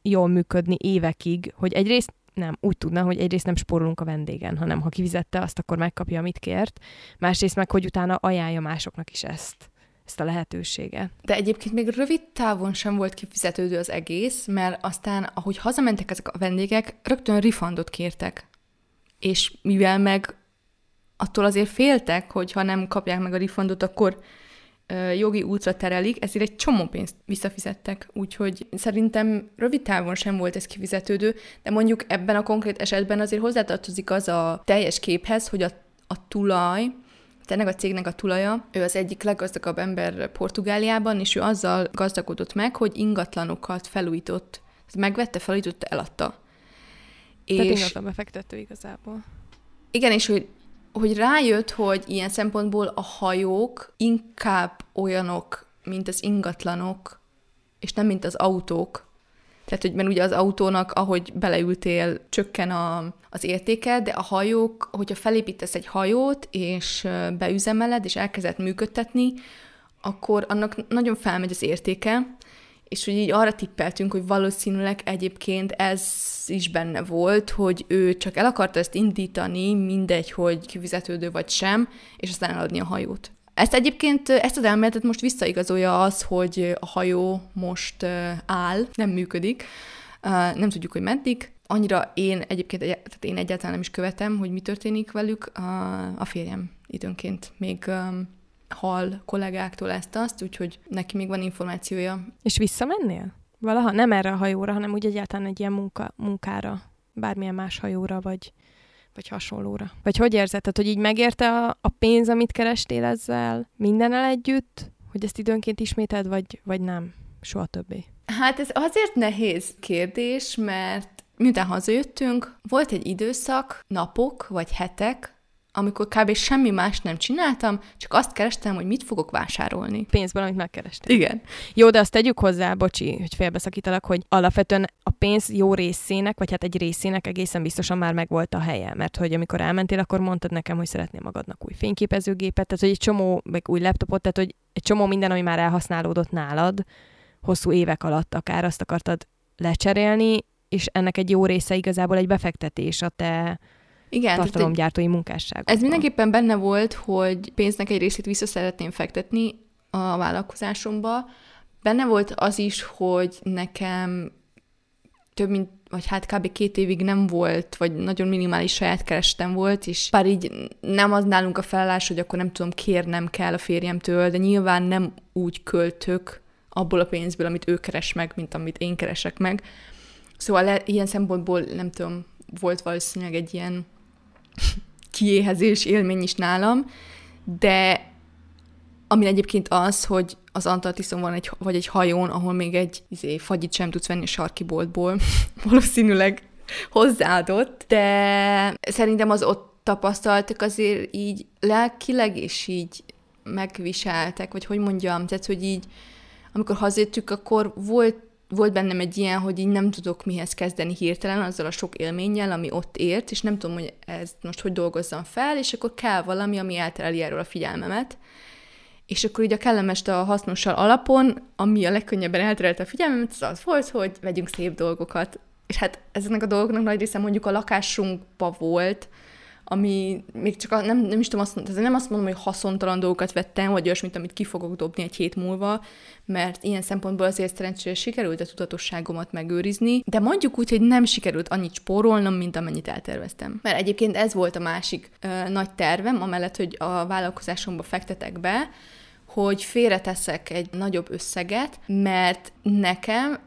jól működni évekig, hogy egyrészt nem, úgy tudna, hogy egyrészt nem spórolunk a vendégen, hanem ha kivizette azt, akkor megkapja, amit kért, másrészt meg, hogy utána ajánlja másoknak is ezt ezt a lehetőséget. De egyébként még rövid távon sem volt kifizetődő az egész, mert aztán, ahogy hazamentek ezek a vendégek, rögtön refundot kértek. És mivel meg attól azért féltek, hogy ha nem kapják meg a refundot, akkor jogi útra terelik, ezért egy csomó pénzt visszafizettek. Úgyhogy szerintem rövid távon sem volt ez kifizetődő, de mondjuk ebben a konkrét esetben azért hozzátartozik az a teljes képhez, hogy a, a tulaj, ennek a cégnek a tulaja, ő az egyik leggazdagabb ember Portugáliában, és ő azzal gazdagodott meg, hogy ingatlanokat felújított. Megvette, felújította, eladta. Tehát és... ingatlan befektető igazából. Igen, és hogy, hogy rájött, hogy ilyen szempontból a hajók inkább olyanok, mint az ingatlanok, és nem mint az autók. Tehát, hogy mert ugye az autónak, ahogy beleültél, csökken a, az értéke, de a hajók, hogyha felépítesz egy hajót, és beüzemeled, és elkezded működtetni, akkor annak nagyon felmegy az értéke, és hogy így arra tippeltünk, hogy valószínűleg egyébként ez is benne volt, hogy ő csak el akarta ezt indítani, mindegy, hogy kifizetődő vagy sem, és aztán eladni a hajót. Ezt egyébként, ezt az elméletet most visszaigazolja az, hogy a hajó most áll, nem működik, nem tudjuk, hogy meddig. Annyira én egyébként, tehát én egyáltalán nem is követem, hogy mi történik velük. A férjem időnként még hall kollégáktól ezt-azt, úgyhogy neki még van információja. És visszamennél? Valaha? Nem erre a hajóra, hanem úgy egyáltalán egy ilyen munka, munkára, bármilyen más hajóra, vagy, vagy hasonlóra. Vagy hogy érzed? Tehát, hogy így megérte a, a pénz, amit kerestél ezzel mindennel együtt, hogy ezt időnként ismételd, vagy, vagy nem? Soha többé. Hát ez azért nehéz kérdés, mert miután hazajöttünk, volt egy időszak, napok vagy hetek, amikor kb. semmi más nem csináltam, csak azt kerestem, hogy mit fogok vásárolni. Pénzből, amit megkerestem. Igen. Jó, de azt tegyük hozzá, bocsi, hogy félbeszakítalak, hogy alapvetően a pénz jó részének, vagy hát egy részének egészen biztosan már megvolt a helye, mert hogy amikor elmentél, akkor mondtad nekem, hogy szeretném magadnak új fényképezőgépet, tehát hogy egy csomó, meg új laptopot, tehát hogy egy csomó minden, ami már elhasználódott nálad, hosszú évek alatt akár azt akartad lecserélni, és ennek egy jó része igazából egy befektetés a te igen, tartalomgyártói munkásság. Ez mindenképpen benne volt, hogy pénznek egy részét vissza szeretném fektetni a vállalkozásomba. Benne volt az is, hogy nekem több mint, vagy hát kb. két évig nem volt, vagy nagyon minimális saját kerestem volt, és bár így nem az nálunk a felállás, hogy akkor nem tudom, kérnem kell a férjemtől, de nyilván nem úgy költök abból a pénzből, amit ő keres meg, mint amit én keresek meg. Szóval ilyen szempontból nem tudom, volt valószínűleg egy ilyen kiéhezés élmény is nálam, de ami egyébként az, hogy az Antarktiszon van egy, vagy egy hajón, ahol még egy izé, fagyit sem tudsz venni a sarki boltból, valószínűleg hozzáadott, de szerintem az ott tapasztaltak azért így lelkileg és így megviseltek, vagy hogy mondjam, tehát hogy így amikor hazajöttük, akkor volt volt bennem egy ilyen, hogy így nem tudok mihez kezdeni hirtelen azzal a sok élménnyel, ami ott ért, és nem tudom, hogy ezt most hogy dolgozzam fel, és akkor kell valami, ami eltereli erről a figyelmemet. És akkor így a kellemes a hasznossal alapon, ami a legkönnyebben elterelte a figyelmemet, az az volt, hogy vegyünk szép dolgokat. És hát ezeknek a dolgoknak nagy része mondjuk a lakásunkba volt, ami még csak a, nem, nem is tudom azt mondani, nem azt mondom, hogy haszontalan dolgokat vettem, vagy olyasmit, amit ki fogok dobni egy hét múlva, mert ilyen szempontból azért szerencsére sikerült a tudatosságomat megőrizni, de mondjuk úgy, hogy nem sikerült annyit spórolnom, mint amennyit elterveztem. Mert egyébként ez volt a másik ö, nagy tervem, amellett, hogy a vállalkozásomba fektetek be, hogy félreteszek egy nagyobb összeget, mert nekem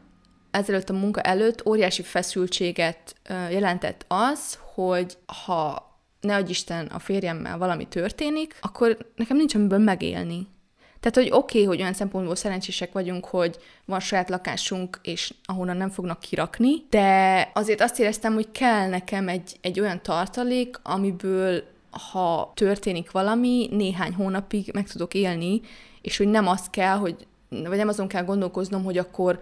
ezelőtt a munka előtt óriási feszültséget jelentett az, hogy ha ne adj Isten, a férjemmel valami történik, akkor nekem nincs amiből megélni. Tehát, hogy oké, okay, hogy olyan szempontból szerencsések vagyunk, hogy van saját lakásunk, és ahonnan nem fognak kirakni, de azért azt éreztem, hogy kell nekem egy, egy olyan tartalék, amiből ha történik valami, néhány hónapig meg tudok élni, és hogy nem az kell, hogy vagy nem azon kell gondolkoznom, hogy akkor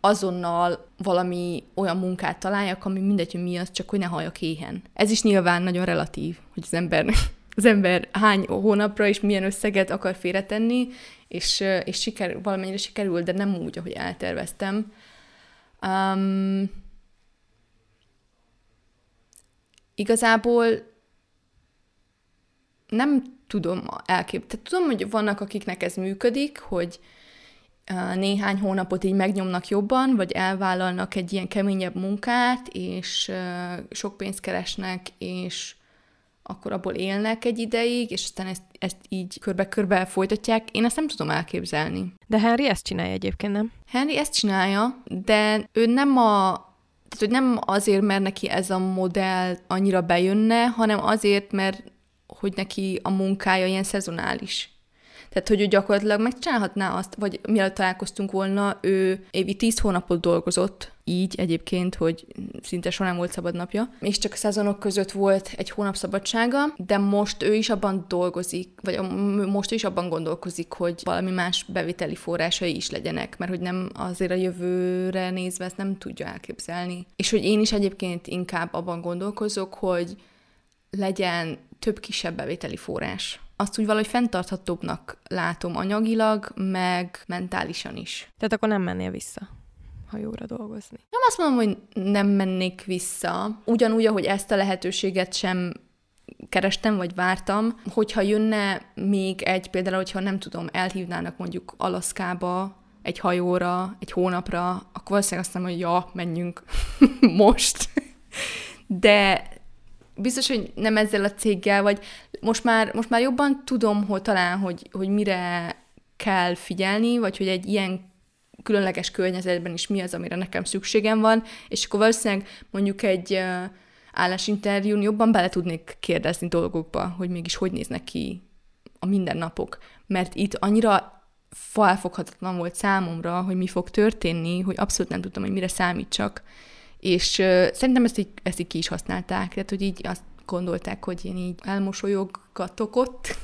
azonnal valami olyan munkát találjak, ami mindegy, hogy mi az, csak hogy ne halljak éhen. Ez is nyilván nagyon relatív, hogy az ember, az ember hány hónapra és milyen összeget akar félretenni, és, és siker, valamennyire sikerül, de nem úgy, ahogy elterveztem. Um, igazából nem tudom elképzelni. Tudom, hogy vannak, akiknek ez működik, hogy néhány hónapot így megnyomnak jobban, vagy elvállalnak egy ilyen keményebb munkát, és sok pénzt keresnek, és akkor abból élnek egy ideig, és aztán ezt, ezt így körbe-körbe folytatják. Én ezt nem tudom elképzelni. De Henry ezt csinálja egyébként, nem? Henry ezt csinálja, de ő nem a tehát, hogy nem azért, mert neki ez a modell annyira bejönne, hanem azért, mert hogy neki a munkája ilyen szezonális. Tehát, hogy ő gyakorlatilag megcsinálhatná azt, vagy mielőtt találkoztunk volna, ő évi 10 hónapot dolgozott, így egyébként, hogy szinte soha nem volt szabad napja, és csak a szezonok között volt egy hónap szabadsága, de most ő is abban dolgozik, vagy most ő is abban gondolkozik, hogy valami más beviteli forrásai is legyenek, mert hogy nem azért a jövőre nézve ezt nem tudja elképzelni. És hogy én is egyébként inkább abban gondolkozok, hogy legyen több kisebb bevételi forrás. Azt úgy valahogy fenntarthatóbbnak látom anyagilag, meg mentálisan is. Tehát akkor nem mennél vissza hajóra dolgozni? Nem azt mondom, hogy nem mennék vissza. Ugyanúgy, ahogy ezt a lehetőséget sem kerestem, vagy vártam, hogyha jönne még egy, például, hogyha nem tudom, elhívnának mondjuk Alaszkába egy hajóra, egy hónapra, akkor valószínűleg azt mondom, hogy ja, menjünk most. De biztos, hogy nem ezzel a céggel, vagy most már, most már jobban tudom, hogy talán, hogy, hogy mire kell figyelni, vagy hogy egy ilyen különleges környezetben is mi az, amire nekem szükségem van, és akkor valószínűleg mondjuk egy állásinterjún jobban bele tudnék kérdezni dolgokba, hogy mégis hogy néznek ki a mindennapok. Mert itt annyira felfoghatatlan volt számomra, hogy mi fog történni, hogy abszolút nem tudtam, hogy mire számítsak. És szerintem ezt így, ezt így ki is használták, tehát hogy így azt gondolták, hogy én így elmosolyoggatok ott,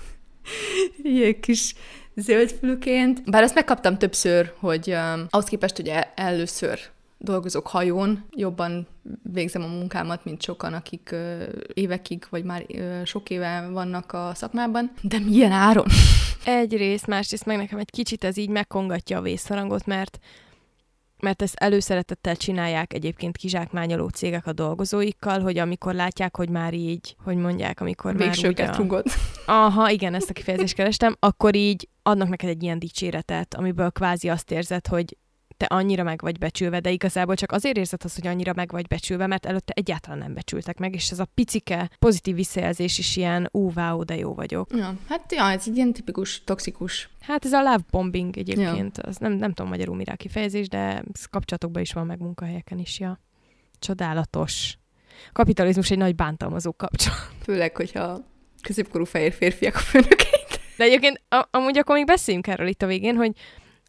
ilyen kis zöldfülként. Bár ezt megkaptam többször, hogy uh, ahhoz képest, hogy el- először dolgozok hajón, jobban végzem a munkámat, mint sokan, akik uh, évekig, vagy már uh, sok éve vannak a szakmában. De milyen áron? Egyrészt, másrészt meg nekem egy kicsit ez így megkongatja a vészharangot, mert mert ezt előszeretettel csinálják egyébként kizsákmányoló cégek a dolgozóikkal, hogy amikor látják, hogy már így, hogy mondják, amikor Végsőket már rugod. Aha, igen, ezt a kifejezést kerestem, akkor így adnak neked egy ilyen dicséretet, amiből kvázi azt érzed, hogy te annyira meg vagy becsülve, de igazából csak azért érzed azt, hogy annyira meg vagy becsülve, mert előtte egyáltalán nem becsültek meg, és ez a picike pozitív visszajelzés is ilyen, ú, wow, de jó vagyok. Ja, hát ja, ez egy ilyen tipikus, toxikus. Hát ez a love bombing egyébként, ja. az nem, nem tudom magyarul mire a kifejezés, de ez kapcsolatokban is van, meg munkahelyeken is, ja. Csodálatos. Kapitalizmus egy nagy bántalmazó kapcsolat. Főleg, hogyha középkorú fehér férfiak a főnökeit. De egyébként a, amúgy akkor még beszéljünk erről itt a végén, hogy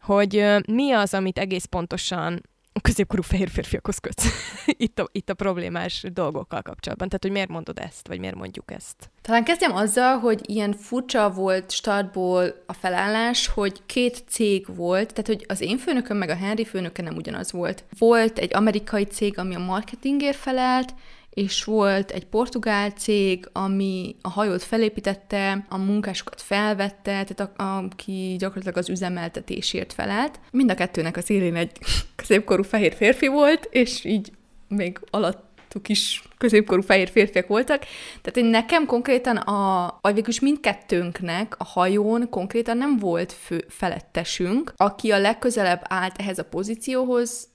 hogy mi az, amit egész pontosan a középkorú fehér férfiakhoz kötsz itt, a, itt a problémás dolgokkal kapcsolatban. Tehát, hogy miért mondod ezt, vagy miért mondjuk ezt? Talán kezdjem azzal, hogy ilyen furcsa volt startból a felállás, hogy két cég volt, tehát hogy az én főnököm meg a Henry főnöke nem ugyanaz volt. Volt egy amerikai cég, ami a marketingért felelt, és volt egy portugál cég, ami a hajót felépítette, a munkásokat felvette, tehát a, aki gyakorlatilag az üzemeltetésért felelt. Mind a kettőnek az élén egy középkorú fehér férfi volt, és így még alattuk is középkorú fehér férfiak voltak. Tehát hogy nekem konkrétan a, vagy végülis mindkettőnknek a hajón konkrétan nem volt fő felettesünk, aki a legközelebb állt ehhez a pozícióhoz,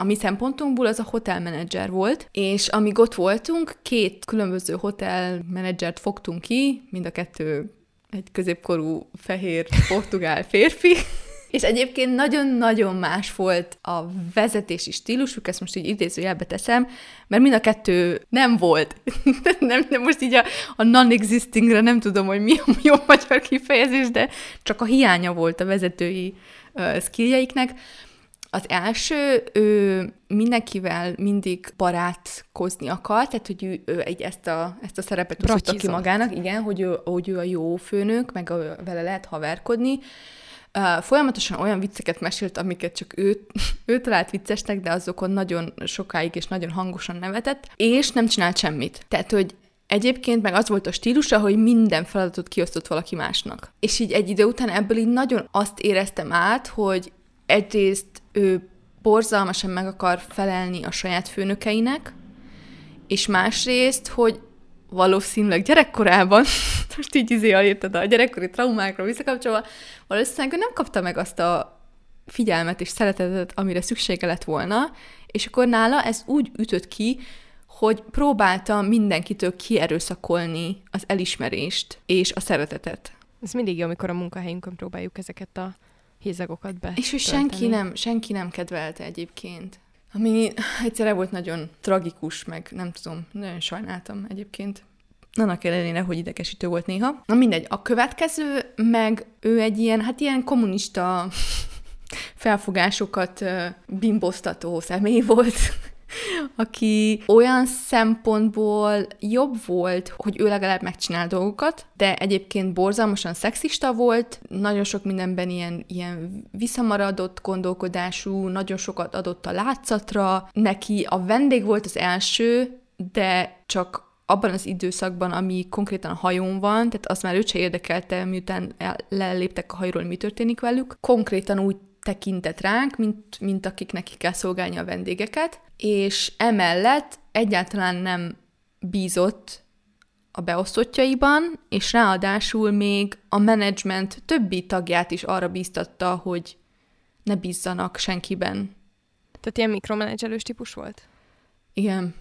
a mi szempontunkból az a hotelmenedzser volt, és amíg ott voltunk, két különböző hotelmenedzsert fogtunk ki, mind a kettő egy középkorú fehér portugál férfi, és egyébként nagyon-nagyon más volt a vezetési stílusuk, ezt most így idézőjelbe teszem, mert mind a kettő nem volt. nem, nem most így a, a non-existingre nem tudom, hogy mi a jó magyar kifejezés, de csak a hiánya volt a vezetői uh, skilljeiknek. Az első, ő mindenkivel mindig barátkozni akar, tehát hogy ő, ő egy, ezt, a, ezt a szerepet osztotta ki magának, igen, hogy ő, hogy ő a jó főnök, meg a, vele lehet haverkodni. Uh, folyamatosan olyan vicceket mesélt, amiket csak ő, ő talált viccesnek, de azokon nagyon sokáig és nagyon hangosan nevetett, és nem csinált semmit. Tehát, hogy Egyébként meg az volt a stílusa, hogy minden feladatot kiosztott valaki másnak. És így egy idő után ebből így nagyon azt éreztem át, hogy egyrészt ő borzalmasan meg akar felelni a saját főnökeinek, és másrészt, hogy valószínűleg gyerekkorában, most így izé érted a gyerekkori traumákra visszakapcsolva, valószínűleg ő nem kapta meg azt a figyelmet és szeretetet, amire szüksége lett volna, és akkor nála ez úgy ütött ki, hogy próbálta mindenkitől kierőszakolni az elismerést és a szeretetet. Ez mindig jó, amikor a munkahelyünkön próbáljuk ezeket a hézagokat be. És hogy senki nem, senki nem kedvelte egyébként. Ami egyszerre volt nagyon tragikus, meg nem tudom, nagyon sajnáltam egyébként. Annak ellenére, hogy idegesítő volt néha. Na mindegy, a következő meg ő egy ilyen, hát ilyen kommunista felfogásokat bimboztató személy volt, aki olyan szempontból jobb volt, hogy ő legalább megcsinál dolgokat, de egyébként borzalmasan szexista volt, nagyon sok mindenben ilyen, ilyen visszamaradott gondolkodású, nagyon sokat adott a látszatra, neki a vendég volt az első, de csak abban az időszakban, ami konkrétan a hajón van, tehát azt már őt se érdekelte, miután leléptek a hajóról, mi történik velük. Konkrétan úgy tekintett ránk, mint, mint akik neki kell szolgálni a vendégeket, és emellett egyáltalán nem bízott a beosztottjaiban, és ráadásul még a menedzsment többi tagját is arra bíztatta, hogy ne bízzanak senkiben. Tehát ilyen mikromenedzselős típus volt? Igen.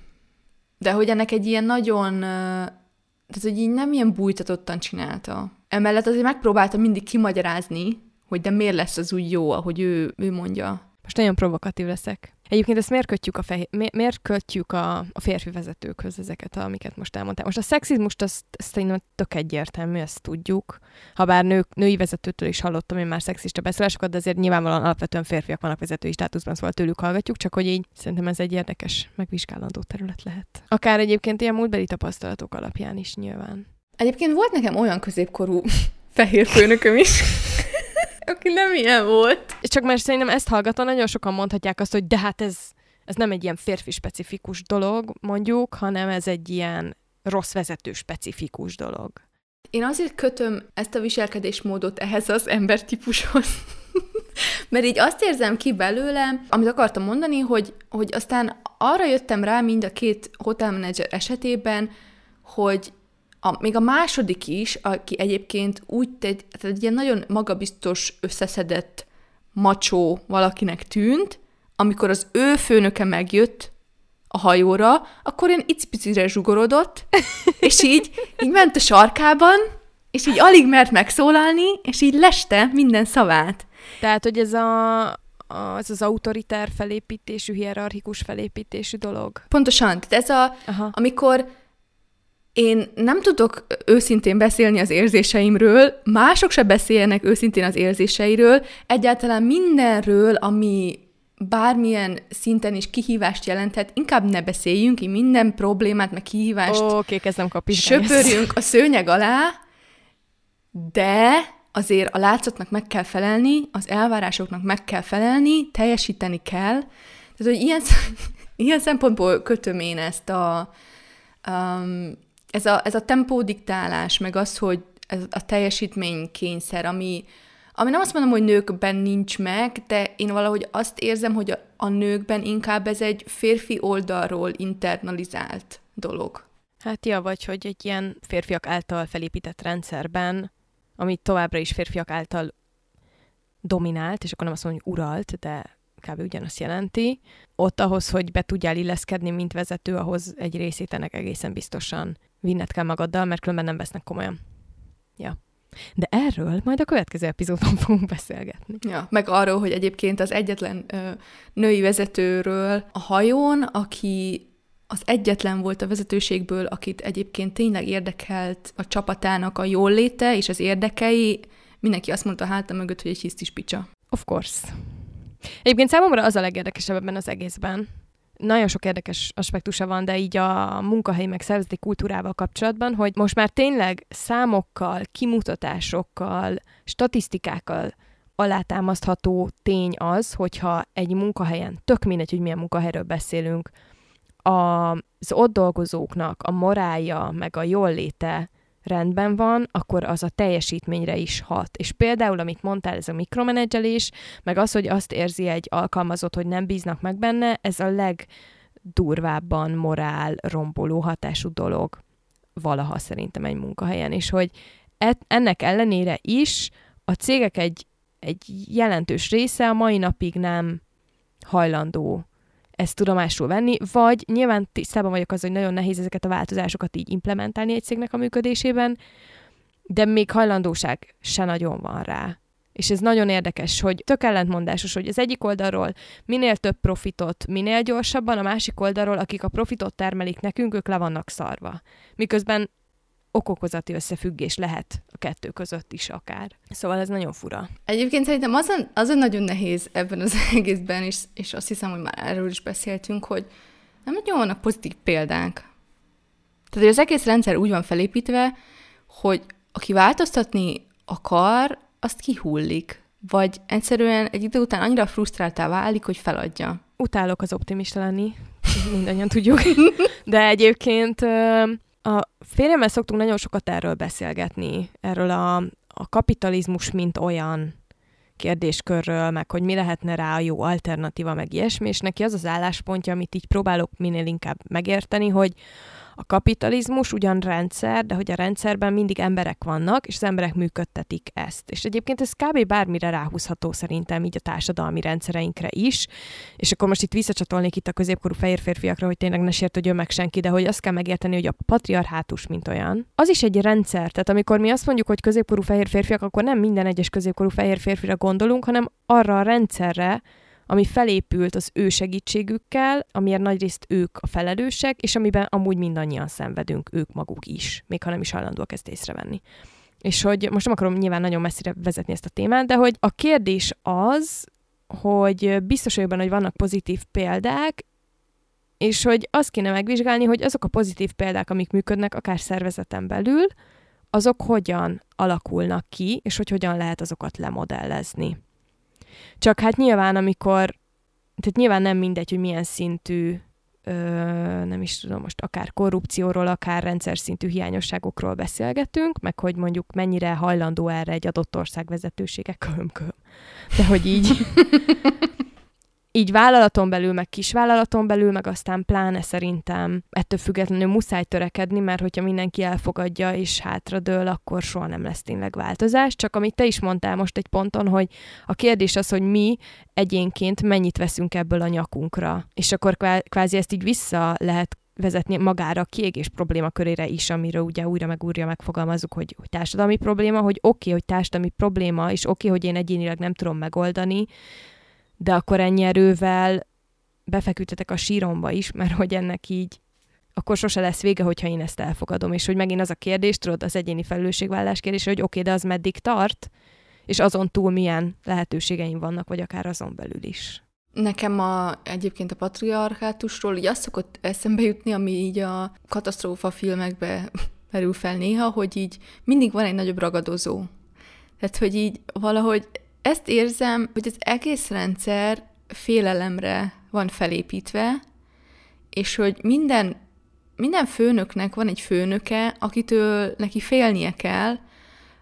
De hogy ennek egy ilyen nagyon, tehát hogy így nem ilyen bújtatottan csinálta. Emellett azért megpróbálta mindig kimagyarázni, hogy de miért lesz az úgy jó, ahogy ő, ő mondja. Most nagyon provokatív leszek. Egyébként ezt miért kötjük a, fehér, mi, miért kötjük a, a férfi vezetőkhöz ezeket, amiket most elmondtál? Most a szexizmust azt, azt szerintem tök egyértelmű, ezt tudjuk. Habár nők, női vezetőtől is hallottam én már szexista beszélásokat, de azért nyilvánvalóan alapvetően férfiak vannak vezetői státuszban, szóval tőlük hallgatjuk, csak hogy így szerintem ez egy érdekes, megvizsgálandó terület lehet. Akár egyébként ilyen múltbeli tapasztalatok alapján is nyilván. Egyébként volt nekem olyan középkorú fehér főnököm is, aki nem ilyen volt. Csak mert szerintem ezt hallgatva nagyon sokan mondhatják azt, hogy de hát ez, ez nem egy ilyen férfi specifikus dolog, mondjuk, hanem ez egy ilyen rossz vezető specifikus dolog. Én azért kötöm ezt a viselkedésmódot ehhez az embertípushoz, mert így azt érzem ki belőle, amit akartam mondani, hogy, hogy aztán arra jöttem rá mind a két hotelmenedzser esetében, hogy a, még a második is, aki egyébként úgy tegy, tehát egy ilyen nagyon magabiztos, összeszedett macsó valakinek tűnt, amikor az ő főnöke megjött a hajóra, akkor ilyen icipicire zsugorodott, és így, így ment a sarkában, és így alig mert megszólalni, és így leste minden szavát. Tehát, hogy ez a, az az autoritár felépítésű, hierarchikus felépítésű dolog. Pontosan. Tehát ez a, Aha. amikor én nem tudok őszintén beszélni az érzéseimről, mások se beszéljenek őszintén az érzéseiről, egyáltalán mindenről, ami bármilyen szinten is kihívást jelenthet, inkább ne beszéljünk, így minden problémát, meg kihívást Oké, okay, kezdem Söpörjünk a szőnyeg alá, de azért a látszatnak meg kell felelni, az elvárásoknak meg kell felelni, teljesíteni kell. Tehát, hogy ilyen, ilyen szempontból kötöm én ezt a um, ez a, ez a tempódiktálás, meg az, hogy ez a teljesítménykényszer, ami, ami nem azt mondom, hogy nőkben nincs meg, de én valahogy azt érzem, hogy a, a nőkben inkább ez egy férfi oldalról internalizált dolog. Hát ja, vagy hogy egy ilyen férfiak által felépített rendszerben, ami továbbra is férfiak által dominált, és akkor nem azt mondom, hogy uralt, de kb. ugyanazt jelenti. Ott ahhoz, hogy be tudjál illeszkedni, mint vezető, ahhoz egy részét ennek egészen biztosan vinned kell magaddal, mert különben nem vesznek komolyan. Ja. De erről majd a következő epizódban fogunk beszélgetni. Ja, meg arról, hogy egyébként az egyetlen ö, női vezetőről a hajón, aki az egyetlen volt a vezetőségből, akit egyébként tényleg érdekelt a csapatának a jól léte és az érdekei, mindenki azt mondta háta mögött, hogy egy hisztis picsa. Of course. Egyébként számomra az a legérdekesebb ebben az egészben, nagyon sok érdekes aspektusa van, de így a munkahelyi meg szervezeti kultúrával kapcsolatban, hogy most már tényleg számokkal, kimutatásokkal, statisztikákkal alátámasztható tény az, hogyha egy munkahelyen, tök mindegy, hogy milyen munkahelyről beszélünk, az ott dolgozóknak a morálja, meg a jól léte rendben van, akkor az a teljesítményre is hat. És például, amit mondtál, ez a mikromenedzselés, meg az, hogy azt érzi egy alkalmazott, hogy nem bíznak meg benne, ez a legdurvábban morál romboló hatású dolog valaha szerintem egy munkahelyen, és hogy ennek ellenére is a cégek egy, egy jelentős része a mai napig nem hajlandó ezt tudomásul venni, vagy nyilván tisztában vagyok az, hogy nagyon nehéz ezeket a változásokat így implementálni egy cégnek a működésében, de még hajlandóság se nagyon van rá. És ez nagyon érdekes, hogy tök ellentmondásos, hogy az egyik oldalról minél több profitot, minél gyorsabban, a másik oldalról, akik a profitot termelik nekünk, ők le vannak szarva. Miközben okokozati összefüggés lehet a kettő között is akár. Szóval ez nagyon fura. Egyébként szerintem azon, azon nagyon nehéz ebben az egészben, és, és azt hiszem, hogy már erről is beszéltünk, hogy nem nagyon vannak pozitív példák. Tehát, hogy az egész rendszer úgy van felépítve, hogy aki változtatni akar, azt kihullik. Vagy egyszerűen egy idő után annyira frusztráltá válik, hogy feladja. Utálok az optimista lenni, mindannyian tudjuk. De egyébként a férjemmel szoktunk nagyon sokat erről beszélgetni, erről a, a kapitalizmus, mint olyan kérdéskörről, meg hogy mi lehetne rá a jó alternatíva, meg ilyesmi, és neki az az álláspontja, amit így próbálok minél inkább megérteni, hogy a kapitalizmus ugyan rendszer, de hogy a rendszerben mindig emberek vannak, és az emberek működtetik ezt. És egyébként ez kb. bármire ráhúzható szerintem így a társadalmi rendszereinkre is. És akkor most itt visszacsatolnék itt a középkorú fehér férfiakra, hogy tényleg ne sértődjön meg senki, de hogy azt kell megérteni, hogy a patriarhátus, mint olyan, az is egy rendszer. Tehát amikor mi azt mondjuk, hogy középkorú fehér férfiak, akkor nem minden egyes középkorú fehér férfira gondolunk, hanem arra a rendszerre, ami felépült az ő segítségükkel, amiért nagyrészt ők a felelősek, és amiben amúgy mindannyian szenvedünk, ők maguk is, még ha nem is hajlandóak ezt észrevenni. És hogy most nem akarom nyilván nagyon messzire vezetni ezt a témát, de hogy a kérdés az, hogy biztos vagyok benne, hogy vannak pozitív példák, és hogy azt kéne megvizsgálni, hogy azok a pozitív példák, amik működnek akár szervezeten belül, azok hogyan alakulnak ki, és hogy hogyan lehet azokat lemodellezni. Csak hát nyilván, amikor, tehát nyilván nem mindegy, hogy milyen szintű ö, nem is tudom, most akár korrupcióról, akár rendszer szintű hiányosságokról beszélgetünk, meg hogy mondjuk mennyire hajlandó erre egy adott ország vezetősége, köm, köm. De hogy így, így vállalaton belül, meg kisvállalaton belül, meg aztán pláne szerintem ettől függetlenül muszáj törekedni, mert hogyha mindenki elfogadja és hátradől, akkor soha nem lesz tényleg változás. Csak amit te is mondtál most egy ponton, hogy a kérdés az, hogy mi egyénként mennyit veszünk ebből a nyakunkra. És akkor kvázi ezt így vissza lehet vezetni magára a kiégés probléma körére is, amiről ugye újra meg újra megfogalmazzuk, hogy, hogy társadalmi probléma, hogy oké, okay, hogy társadalmi probléma, és oké, okay, hogy én egyénileg nem tudom megoldani, de akkor ennyi erővel befeküdtetek a síromba is, mert hogy ennek így akkor sose lesz vége, hogyha én ezt elfogadom. És hogy megint az a kérdés, tudod, az egyéni felelősségvállás kérdés, hogy oké, okay, de az meddig tart, és azon túl milyen lehetőségeim vannak, vagy akár azon belül is. Nekem a, egyébként a patriarhátusról így azt szokott eszembe jutni, ami így a katasztrófa filmekbe merül fel néha, hogy így mindig van egy nagyobb ragadozó. Tehát, hogy így valahogy ezt érzem, hogy az egész rendszer félelemre van felépítve, és hogy minden, minden főnöknek van egy főnöke, akitől neki félnie kell,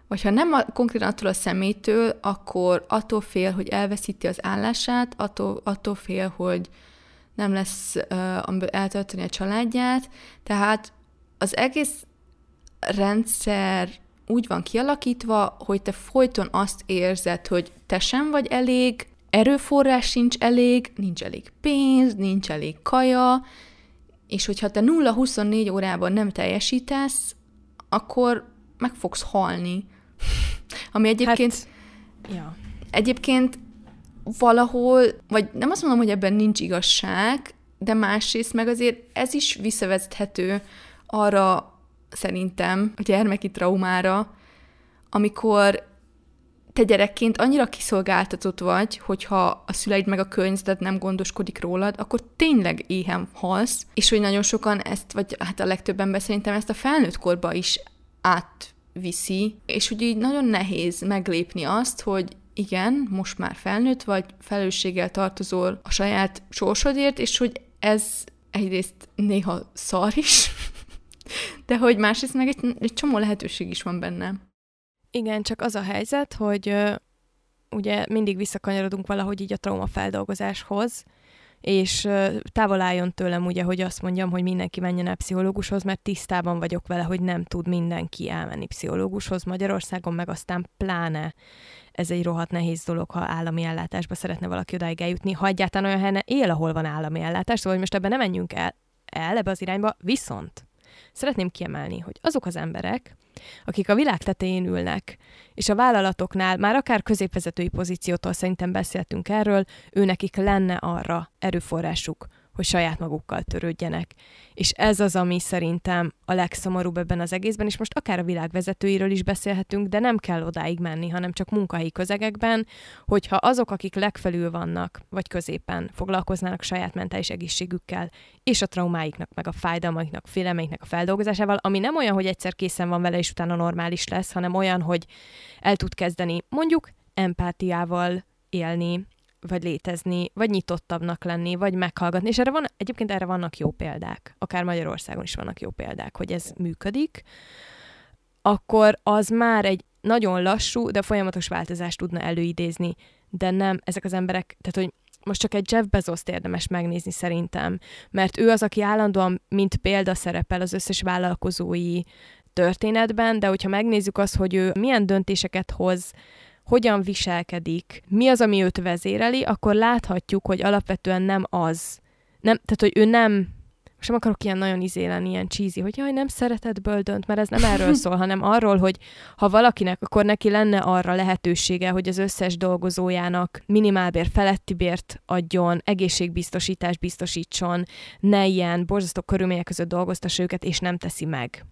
vagy ha nem a, konkrétan attól a személytől, akkor attól fél, hogy elveszíti az állását, attól, attól fél, hogy nem lesz uh, amiből eltölteni a családját. Tehát az egész rendszer úgy van kialakítva, hogy te folyton azt érzed, hogy te sem vagy elég, erőforrás sincs elég, nincs elég pénz, nincs elég kaja, és hogyha te 0-24 órában nem teljesítesz, akkor meg fogsz halni. Ami egyébként... Hát, ja. Egyébként valahol, vagy nem azt mondom, hogy ebben nincs igazság, de másrészt meg azért ez is visszavezethető arra szerintem a gyermeki traumára, amikor te gyerekként annyira kiszolgáltatott vagy, hogyha a szüleid meg a környezeted nem gondoskodik rólad, akkor tényleg éhen halsz, és hogy nagyon sokan ezt, vagy hát a legtöbb ember szerintem ezt a felnőtt korba is átviszi, és hogy így nagyon nehéz meglépni azt, hogy igen, most már felnőtt vagy, felelősséggel tartozol a saját sorsodért, és hogy ez egyrészt néha szar is, de hogy másrészt meg egy, egy csomó lehetőség is van benne. Igen, csak az a helyzet, hogy ugye mindig visszakanyarodunk valahogy így a traumafeldolgozáshoz, és távol álljon tőlem ugye, hogy azt mondjam, hogy mindenki menjen el pszichológushoz, mert tisztában vagyok vele, hogy nem tud mindenki elmenni pszichológushoz Magyarországon, meg aztán pláne ez egy rohadt nehéz dolog, ha állami ellátásba szeretne valaki odáig eljutni, ha egyáltalán olyan helyen él, ahol van állami ellátás, szóval hogy most ebben nem menjünk el, el ebbe az irányba, viszont szeretném kiemelni, hogy azok az emberek, akik a világ tetején ülnek, és a vállalatoknál már akár középvezetői pozíciótól szerintem beszéltünk erről, ő nekik lenne arra erőforrásuk, hogy saját magukkal törődjenek. És ez az, ami szerintem a legszomorúbb ebben az egészben, és most akár a világ vezetőiről is beszélhetünk, de nem kell odáig menni, hanem csak munkahelyi közegekben, hogyha azok, akik legfelül vannak, vagy középen foglalkoznának saját mentális egészségükkel, és a traumáiknak, meg a fájdalmaiknak, félemeiknek a feldolgozásával, ami nem olyan, hogy egyszer készen van vele, és utána normális lesz, hanem olyan, hogy el tud kezdeni mondjuk empátiával élni, vagy létezni, vagy nyitottabbnak lenni, vagy meghallgatni. És erre van, egyébként erre vannak jó példák. Akár Magyarországon is vannak jó példák, hogy ez működik. Akkor az már egy nagyon lassú, de folyamatos változást tudna előidézni. De nem, ezek az emberek, tehát hogy most csak egy Jeff bezos érdemes megnézni szerintem, mert ő az, aki állandóan, mint példa szerepel az összes vállalkozói történetben, de hogyha megnézzük azt, hogy ő milyen döntéseket hoz, hogyan viselkedik, mi az, ami őt vezéreli, akkor láthatjuk, hogy alapvetően nem az. Nem, tehát, hogy ő nem most nem akarok ilyen nagyon izé lenni, ilyen cheesy, hogy jaj, nem szeretetből dönt, mert ez nem erről szól, hanem arról, hogy ha valakinek, akkor neki lenne arra lehetősége, hogy az összes dolgozójának minimálbér feletti bért adjon, egészségbiztosítást biztosítson, ne ilyen borzasztó körülmények között dolgoztassa őket, és nem teszi meg.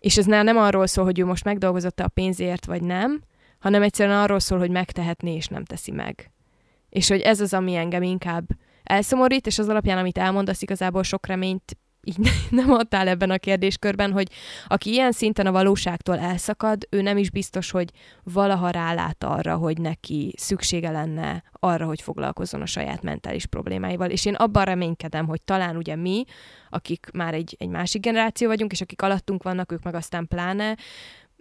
És ez nem arról szól, hogy ő most megdolgozott a pénzért, vagy nem, hanem egyszerűen arról szól, hogy megtehetné, és nem teszi meg. És hogy ez az, ami engem inkább elszomorít, és az alapján, amit elmondasz, igazából sok reményt így nem adtál ebben a kérdéskörben, hogy aki ilyen szinten a valóságtól elszakad, ő nem is biztos, hogy valaha rálát arra, hogy neki szüksége lenne arra, hogy foglalkozzon a saját mentális problémáival. És én abban reménykedem, hogy talán ugye mi, akik már egy, egy másik generáció vagyunk, és akik alattunk vannak, ők meg aztán pláne,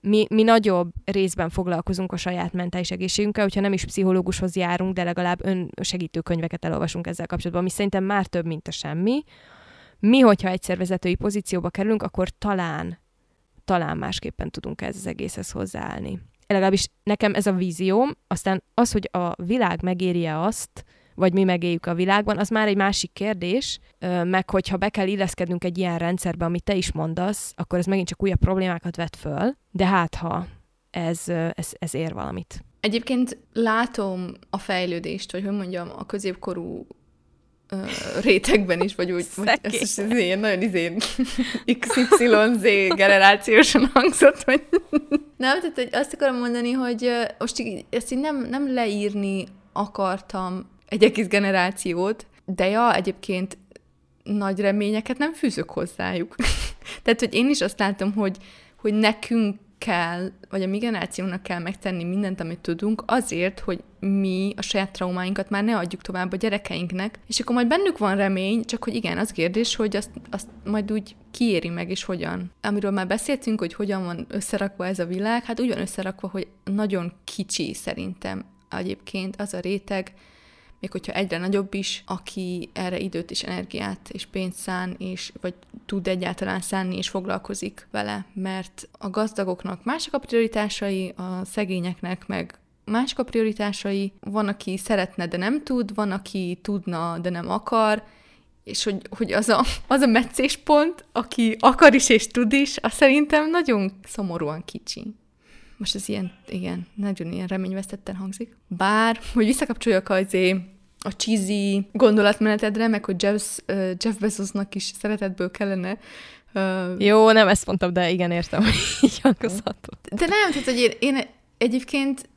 mi, mi nagyobb részben foglalkozunk a saját mentális egészségünkkel, hogyha nem is pszichológushoz járunk, de legalább önsegítő könyveket elolvasunk ezzel kapcsolatban, ami szerintem már több, mint a semmi. Mi, hogyha egyszer vezetői pozícióba kerülünk, akkor talán, talán másképpen tudunk ez az egészhez hozzáállni. Legalábbis nekem ez a vízióm, aztán az, hogy a világ megéri-e azt, vagy mi megéljük a világban, az már egy másik kérdés, meg hogyha be kell illeszkednünk egy ilyen rendszerbe, amit te is mondasz, akkor ez megint csak újabb problémákat vet föl, de hát ha ez, ez, ez ér valamit. Egyébként látom a fejlődést, vagy hogy mondjam, a középkorú ö, rétegben is, vagy úgy, vagy ez is ilyen nagyon izén XYZ generációsan hangzott, hogy nem, tehát hogy azt akarom mondani, hogy most így, ezt így nem, nem leírni akartam egy egész generációt, de ja, egyébként nagy reményeket nem fűzök hozzájuk. Tehát, hogy én is azt látom, hogy, hogy nekünk kell, vagy a mi generációnak kell megtenni mindent, amit tudunk, azért, hogy mi a saját traumáinkat már ne adjuk tovább a gyerekeinknek, és akkor majd bennük van remény, csak hogy igen, az kérdés, hogy azt, azt majd úgy kiéri meg, és hogyan. Amiről már beszéltünk, hogy hogyan van összerakva ez a világ, hát úgy van összerakva, hogy nagyon kicsi szerintem egyébként az a réteg, még hogyha egyre nagyobb is, aki erre időt és energiát és pénzt szán, és vagy tud egyáltalán szánni és foglalkozik vele, mert a gazdagoknak mások a prioritásai, a szegényeknek meg mások a prioritásai, van, aki szeretne, de nem tud, van, aki tudna, de nem akar, és hogy, hogy az, a, az a meccéspont, aki akar is és tud is, az szerintem nagyon szomorúan kicsi. Most ez ilyen, igen, nagyon ilyen reményvesztetten hangzik. Bár, hogy visszakapcsoljak azért a cheesy gondolatmenetedre, meg hogy Jeff, uh, Jeff Bezosnak is szeretetből kellene uh, Jó, nem ezt mondtam, de igen, értem, hogy így. De nem, tehát, hogy én, én egyébként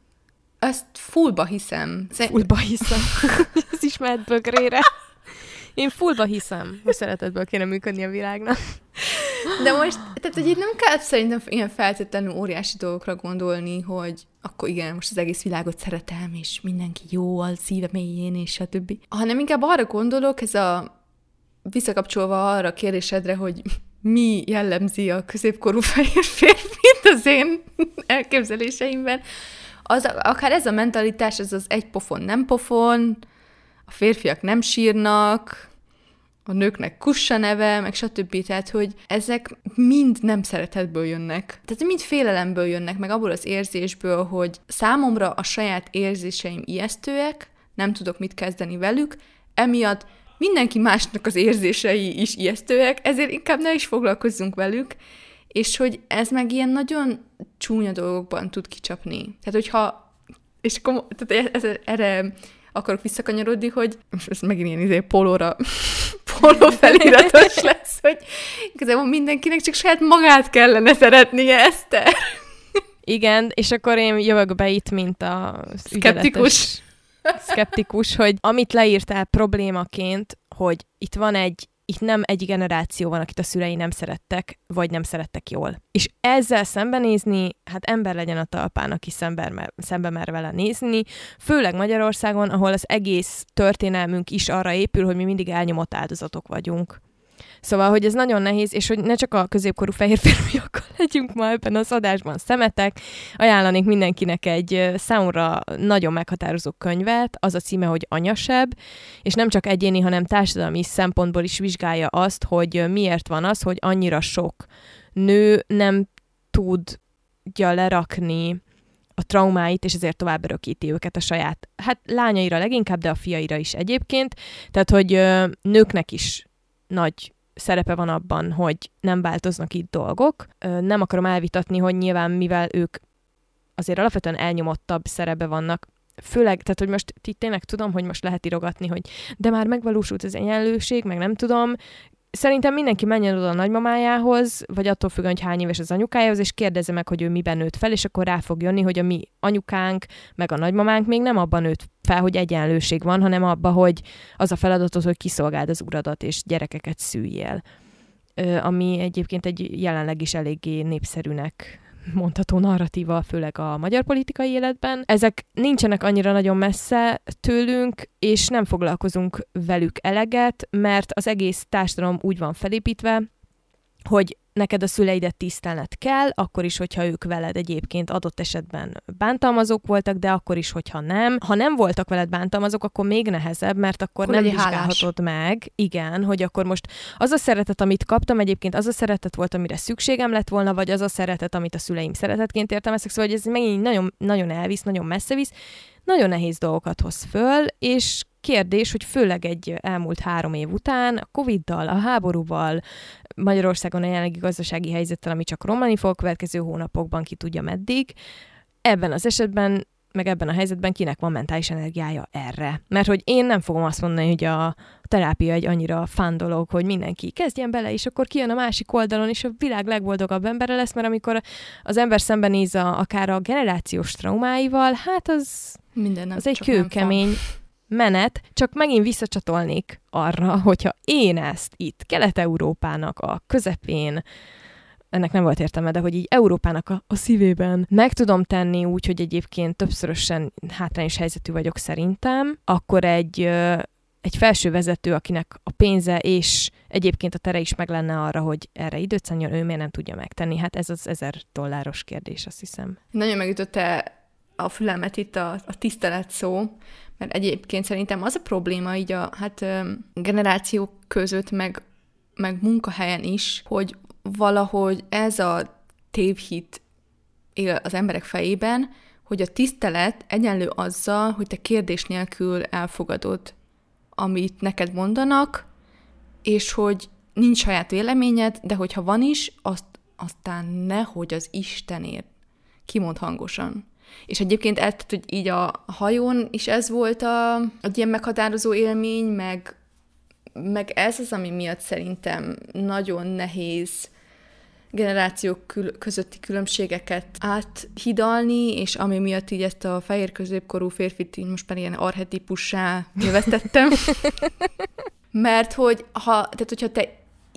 ezt fullba hiszem. Fullba hiszem. Ez is mehet bögrére. Én fullba hiszem, hogy szeretetből kéne működni a világnak. De most, tehát hogy itt nem kell szerintem ilyen feltétlenül óriási dolgokra gondolni, hogy akkor igen, most az egész világot szeretem, és mindenki jó a szíve mélyén, és többi. Hanem inkább arra gondolok, ez a visszakapcsolva arra a kérdésedre, hogy mi jellemzi a középkorú fehér férfit az én elképzeléseimben, az, akár ez a mentalitás, ez az egy pofon nem pofon, a férfiak nem sírnak, a nőknek kussa neve, meg stb. Tehát, hogy ezek mind nem szeretetből jönnek. Tehát mind félelemből jönnek, meg abból az érzésből, hogy számomra a saját érzéseim ijesztőek, nem tudok mit kezdeni velük, emiatt mindenki másnak az érzései is ijesztőek, ezért inkább ne is foglalkozzunk velük, és hogy ez meg ilyen nagyon csúnya dolgokban tud kicsapni. Tehát, hogyha, és akkor, tehát erre akarok visszakanyarodni, hogy most ez megint ilyen izé, polóra póló feliratos lesz, hogy igazából mindenkinek csak saját magát kellene szeretnie, Eszter. Igen, és akkor én jövök be itt, mint a Skeptikus. Skeptikus, hogy amit leírtál problémaként, hogy itt van egy itt nem egy generáció van, akit a szülei nem szerettek, vagy nem szerettek jól. És ezzel szembenézni, hát ember legyen a talpán, aki szembe mer, szembe mer vele nézni, főleg Magyarországon, ahol az egész történelmünk is arra épül, hogy mi mindig elnyomott áldozatok vagyunk. Szóval, hogy ez nagyon nehéz, és hogy ne csak a középkorú fehér férfiakkal legyünk ma ebben az adásban szemetek. Ajánlanék mindenkinek egy számomra nagyon meghatározó könyvet, az a címe, hogy Anyasebb, és nem csak egyéni, hanem társadalmi szempontból is vizsgálja azt, hogy miért van az, hogy annyira sok nő nem tudja lerakni a traumáit, és ezért tovább örökíti őket a saját, hát lányaira leginkább, de a fiaira is egyébként. Tehát, hogy ö, nőknek is nagy szerepe van abban, hogy nem változnak itt dolgok. Nem akarom elvitatni, hogy nyilván mivel ők azért alapvetően elnyomottabb szerepe vannak, főleg, tehát hogy most itt tényleg tudom, hogy most lehet irogatni, hogy de már megvalósult az egyenlőség, meg nem tudom, Szerintem mindenki menjen oda a nagymamájához, vagy attól függően, hogy hány éves az anyukájához, és kérdezze meg, hogy ő miben nőtt fel, és akkor rá fog jönni, hogy a mi anyukánk, meg a nagymamánk még nem abban nőtt fel, hogy egyenlőség van, hanem abban, hogy az a feladatod, hogy kiszolgáld az uradat, és gyerekeket szüljél. Ami egyébként egy jelenleg is eléggé népszerűnek mondható narratíva, főleg a magyar politikai életben. Ezek nincsenek annyira nagyon messze tőlünk, és nem foglalkozunk velük eleget, mert az egész társadalom úgy van felépítve, hogy neked a szüleidet tisztelned kell, akkor is, hogyha ők veled egyébként adott esetben bántalmazók voltak, de akkor is, hogyha nem. Ha nem voltak veled bántalmazók, akkor még nehezebb, mert akkor, akkor nem vizsgálhatod meg, igen, hogy akkor most az a szeretet, amit kaptam, egyébként az a szeretet volt, amire szükségem lett volna, vagy az a szeretet, amit a szüleim szeretetként értelmeztek, szóval hogy ez megint nagyon, nagyon elvisz, nagyon messze visz, nagyon nehéz dolgokat hoz föl, és kérdés, hogy főleg egy elmúlt három év után, a Covid-dal, a háborúval, Magyarországon a jelenlegi gazdasági helyzettel, ami csak romlani fog következő hónapokban, ki tudja meddig, ebben az esetben meg ebben a helyzetben kinek van mentális energiája erre. Mert hogy én nem fogom azt mondani, hogy a terápia egy annyira fán dolog, hogy mindenki kezdjen bele, és akkor kijön a másik oldalon, és a világ legboldogabb embere lesz, mert amikor az ember szembenéz a, akár a generációs traumáival, hát az, Minden az egy kőkemény menet, csak megint visszacsatolnék arra, hogyha én ezt itt Kelet-Európának a közepén ennek nem volt értelme, de hogy így Európának a, a szívében meg tudom tenni úgy, hogy egyébként többszörösen hátrányos helyzetű vagyok szerintem, akkor egy, egy felső vezető, akinek a pénze és egyébként a tere is meg lenne arra, hogy erre időt szánjon, ő miért nem tudja megtenni. Hát ez az ezer dolláros kérdés, azt hiszem. Nagyon megütötte a fülemet itt a, a tisztelet szó, mert egyébként szerintem az a probléma így a hát, generációk között, meg, meg munkahelyen is, hogy valahogy ez a tévhit él az emberek fejében, hogy a tisztelet egyenlő azzal, hogy te kérdés nélkül elfogadod, amit neked mondanak, és hogy nincs saját véleményed, de hogyha van is, azt aztán nehogy az Istenért kimond hangosan. És egyébként el, hogy így a hajón is ez volt a, egy ilyen meghatározó élmény, meg, meg ez az, ami miatt szerintem nagyon nehéz generációk kül- közötti különbségeket áthidalni, és ami miatt így ezt a fehér középkorú férfit így most már ilyen arhetipussá jövetettem. Mert hogy ha, tehát hogyha te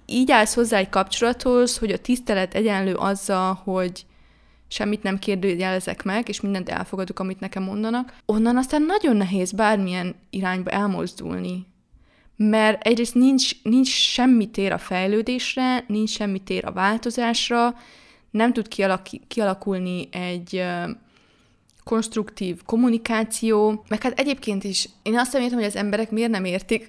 így állsz hozzá egy kapcsolathoz, hogy a tisztelet egyenlő azzal, hogy semmit nem kérdőjelezek meg, és mindent elfogadok, amit nekem mondanak, onnan aztán nagyon nehéz bármilyen irányba elmozdulni. Mert egyrészt nincs, nincs semmi tér a fejlődésre, nincs semmi tér a változásra, nem tud kialak- kialakulni egy konstruktív kommunikáció, meg hát egyébként is én azt nem értem, hogy az emberek miért nem értik,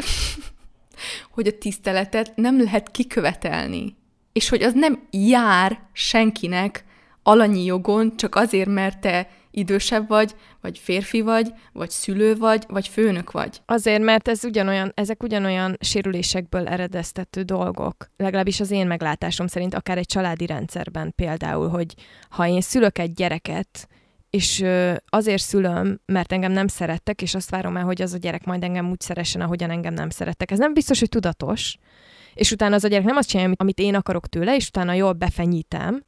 hogy a tiszteletet nem lehet kikövetelni. És hogy az nem jár senkinek alanyi jogon csak azért, mert te idősebb vagy, vagy férfi vagy, vagy szülő vagy, vagy főnök vagy. Azért, mert ez ugyanolyan, ezek ugyanolyan sérülésekből eredeztető dolgok. Legalábbis az én meglátásom szerint, akár egy családi rendszerben például, hogy ha én szülök egy gyereket, és azért szülöm, mert engem nem szerettek, és azt várom el, hogy az a gyerek majd engem úgy szeressen, ahogyan engem nem szerettek. Ez nem biztos, hogy tudatos, és utána az a gyerek nem azt csinálja, amit én akarok tőle, és utána jól befenyítem,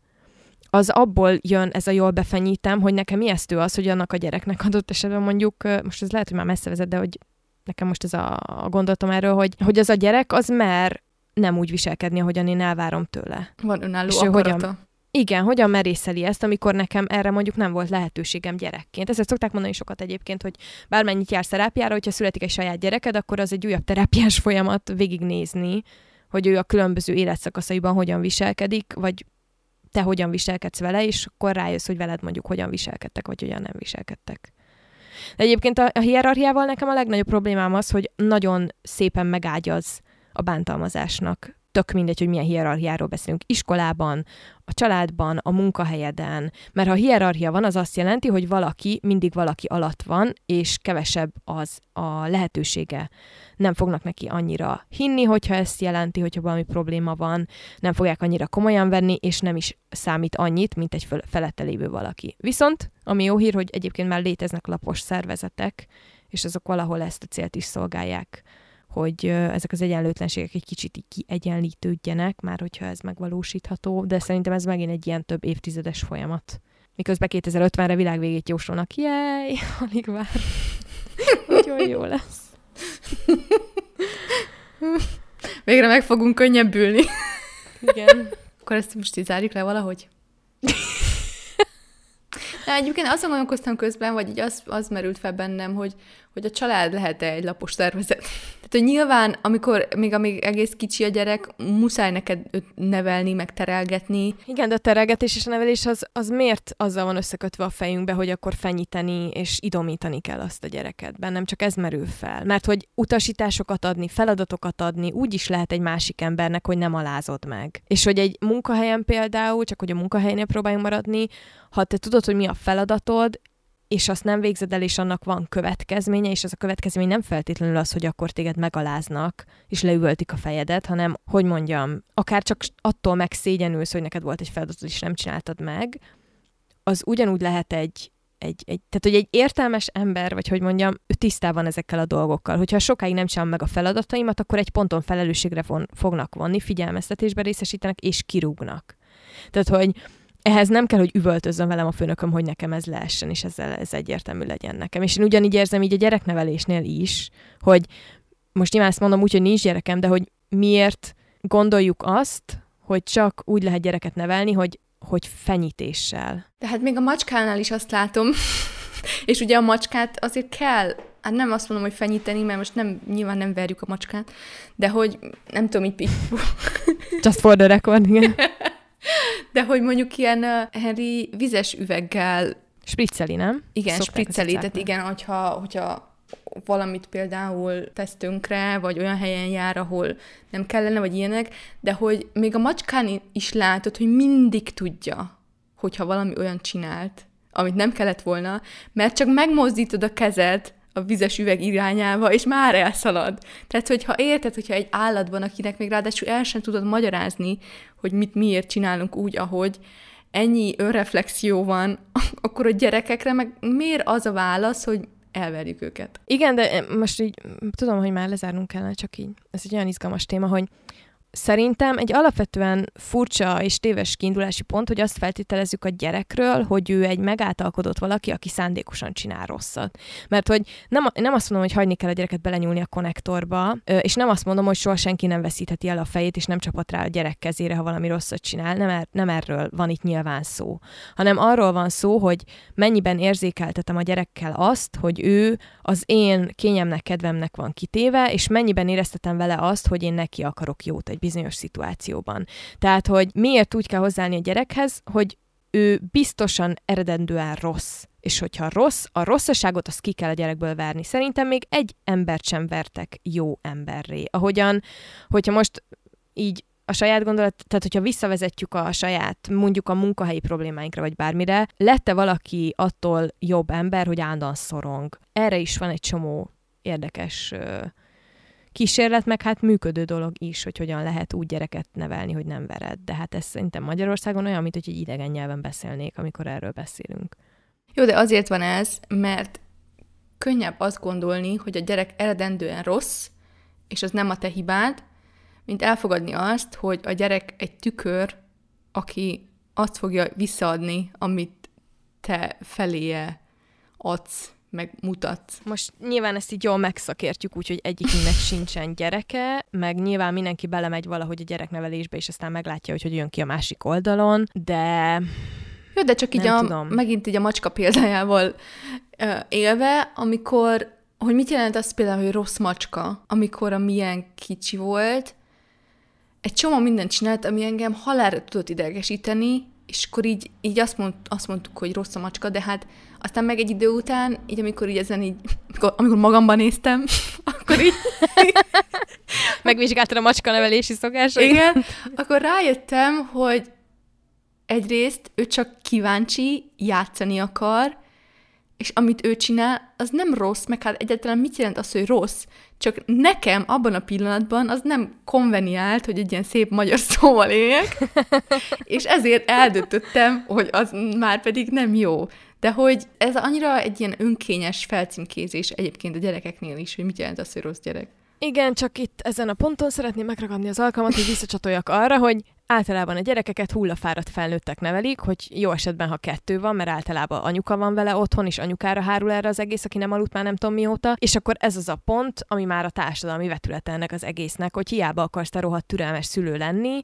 az abból jön ez a jól befenyítem, hogy nekem ijesztő az, hogy annak a gyereknek adott esetben mondjuk, most ez lehet, hogy már messze vezet, de hogy nekem most ez a, a gondolatom erről, hogy, hogy az a gyerek az mer nem úgy viselkedni, ahogyan én elvárom tőle. Van önálló és akarata. Hogyan, igen, hogyan merészeli ezt, amikor nekem erre mondjuk nem volt lehetőségem gyerekként. Ezért szokták mondani sokat egyébként, hogy bármennyit jársz terápiára, hogyha születik egy saját gyereked, akkor az egy újabb terápiás folyamat végignézni, hogy ő a különböző életszakaszaiban hogyan viselkedik, vagy te hogyan viselkedsz vele, és akkor rájössz, hogy veled mondjuk hogyan viselkedtek, vagy hogyan nem viselkedtek. De egyébként a, a hierarchiával nekem a legnagyobb problémám az, hogy nagyon szépen megágyaz a bántalmazásnak tök mindegy, hogy milyen hierarchiáról beszélünk, iskolában, a családban, a munkahelyeden, mert ha hierarchia van, az azt jelenti, hogy valaki mindig valaki alatt van, és kevesebb az a lehetősége. Nem fognak neki annyira hinni, hogyha ezt jelenti, hogyha valami probléma van, nem fogják annyira komolyan venni, és nem is számít annyit, mint egy felette valaki. Viszont, ami jó hír, hogy egyébként már léteznek lapos szervezetek, és azok valahol ezt a célt is szolgálják hogy ezek az egyenlőtlenségek egy kicsit így kiegyenlítődjenek, már hogyha ez megvalósítható, de szerintem ez megint egy ilyen több évtizedes folyamat. Miközben 2050-re világvégét jósolnak, jej, alig vár. Nagyon jó lesz. Végre meg fogunk könnyebbülni. Igen. Akkor ezt most így zárjuk le valahogy? De egyébként azon gondolkoztam közben, vagy így az, az merült fel bennem, hogy, hogy a család lehet-e egy lapos szervezet. Tehát, hogy nyilván, amikor még amíg egész kicsi a gyerek, muszáj neked őt nevelni, meg terelgetni. Igen, de a terelgetés és a nevelés az, az miért azzal van összekötve a fejünkbe, hogy akkor fenyíteni és idomítani kell azt a gyereket. Bennem csak ez merül fel. Mert hogy utasításokat adni, feladatokat adni, úgy is lehet egy másik embernek, hogy nem alázod meg. És hogy egy munkahelyen például, csak hogy a munkahelynél próbáljunk maradni, ha te tudod, hogy mi a feladatod, és azt nem végzed el, és annak van következménye, és ez a következmény nem feltétlenül az, hogy akkor téged megaláznak, és leüvöltik a fejedet, hanem, hogy mondjam, akár csak attól megszégyenülsz, hogy neked volt egy feladatod, és nem csináltad meg, az ugyanúgy lehet egy, egy, egy, tehát, hogy egy értelmes ember, vagy hogy mondjam, ő tisztában ezekkel a dolgokkal. Hogyha sokáig nem csinálom meg a feladataimat, akkor egy ponton felelősségre von, fognak vonni, figyelmeztetésbe részesítenek, és kirúgnak. Tehát, hogy ehhez nem kell, hogy üvöltözzön velem a főnököm, hogy nekem ez leessen, és ezzel ez egyértelmű legyen nekem. És én ugyanígy érzem így a gyereknevelésnél is, hogy most nyilván ezt mondom úgy, hogy nincs gyerekem, de hogy miért gondoljuk azt, hogy csak úgy lehet gyereket nevelni, hogy, hogy fenyítéssel. De hát még a macskánál is azt látom, és ugye a macskát azért kell, hát nem azt mondom, hogy fenyíteni, mert most nem, nyilván nem verjük a macskát, de hogy nem tudom, így... Just for the record, igen. De hogy mondjuk ilyen Henry vizes üveggel... Spricceli, nem? Igen, Szokták spricceli, tehát igen, hogyha, hogyha valamit például tesz tönkre, vagy olyan helyen jár, ahol nem kellene, vagy ilyenek, de hogy még a macskán is látod, hogy mindig tudja, hogyha valami olyan csinált, amit nem kellett volna, mert csak megmozdítod a kezed, a vizes üveg irányába, és már elszalad. Tehát, hogyha érted, hogyha egy állat van, akinek még ráadásul el sem tudod magyarázni, hogy mit miért csinálunk úgy, ahogy, ennyi önreflexió van, akkor a gyerekekre meg miért az a válasz, hogy elverjük őket? Igen, de eh, most így tudom, hogy már lezárnunk kellene, csak így. Ez egy olyan izgalmas téma, hogy Szerintem egy alapvetően furcsa és téves kiindulási pont, hogy azt feltételezzük a gyerekről, hogy ő egy megáltalkodott valaki, aki szándékosan csinál rosszat. Mert hogy nem, nem azt mondom, hogy hagyni kell a gyereket belenyúlni a konnektorba, és nem azt mondom, hogy soha senki nem veszítheti el a fejét, és nem csapat rá a gyerek kezére, ha valami rosszat csinál. Nem, er, nem erről van itt nyilván szó, hanem arról van szó, hogy mennyiben érzékeltetem a gyerekkel azt, hogy ő az én kényemnek, kedvemnek van kitéve, és mennyiben éreztetem vele azt, hogy én neki akarok jót egy bizonyos szituációban. Tehát, hogy miért úgy kell hozzáállni a gyerekhez, hogy ő biztosan eredendően rossz. És hogyha rossz, a rosszaságot azt ki kell a gyerekből verni. Szerintem még egy embert sem vertek jó emberré. Ahogyan, hogyha most így a saját gondolat, tehát hogyha visszavezetjük a saját, mondjuk a munkahelyi problémáinkra, vagy bármire, lette valaki attól jobb ember, hogy állandóan szorong. Erre is van egy csomó érdekes kísérlet, meg hát működő dolog is, hogy hogyan lehet úgy gyereket nevelni, hogy nem vered. De hát ez szerintem Magyarországon olyan, mint hogy egy idegen nyelven beszélnék, amikor erről beszélünk. Jó, de azért van ez, mert könnyebb azt gondolni, hogy a gyerek eredendően rossz, és az nem a te hibád, mint elfogadni azt, hogy a gyerek egy tükör, aki azt fogja visszaadni, amit te feléje adsz, meg mutatsz. Most nyilván ezt így jól megszakértjük, úgyhogy egyikünknek sincsen gyereke, meg nyilván mindenki belemegy valahogy a gyereknevelésbe, és aztán meglátja, hogy hogy jön ki a másik oldalon, de... Jó, de csak így a, tudom. megint így a macska példájával ö, élve, amikor, hogy mit jelent az például, hogy rossz macska, amikor a milyen kicsi volt, egy csomó mindent csinált, ami engem halálra tudott idegesíteni, és akkor így, így azt, mond, azt mondtuk, hogy rossz a macska, de hát aztán meg egy idő után, így amikor így ezen így, amikor, amikor magamban néztem, akkor így... Megvizsgáltad a macska nevelési szokásait? Igen, akkor rájöttem, hogy egyrészt ő csak kíváncsi, játszani akar, és amit ő csinál, az nem rossz, meg hát egyáltalán mit jelent az, hogy rossz? Csak nekem abban a pillanatban az nem konveniált, hogy egy ilyen szép magyar szóval éljek, és ezért eldöntöttem, hogy az már pedig nem jó. De hogy ez annyira egy ilyen önkényes felcímkézés egyébként a gyerekeknél is, hogy mit jelent az, hogy gyerek. Igen, csak itt ezen a ponton szeretném megragadni az alkalmat, hogy visszacsatoljak arra, hogy általában a gyerekeket hullafáradt felnőttek nevelik, hogy jó esetben, ha kettő van, mert általában anyuka van vele otthon, és anyukára hárul erre az egész, aki nem aludt már nem tudom mióta, és akkor ez az a pont, ami már a társadalmi vetülete ennek az egésznek, hogy hiába akarsz te rohadt türelmes szülő lenni,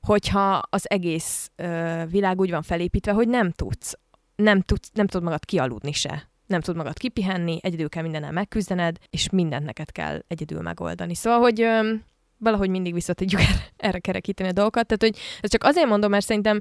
hogyha az egész ö, világ úgy van felépítve, hogy nem tudsz, nem tudsz, nem tudod magad kialudni se nem tud magad kipihenni, egyedül kell mindennel megküzdened, és mindent neked kell egyedül megoldani. Szóval, hogy ö, valahogy mindig vissza tudjuk erre, erre kerekíteni a dolgokat. Tehát, hogy ez csak azért mondom, mert szerintem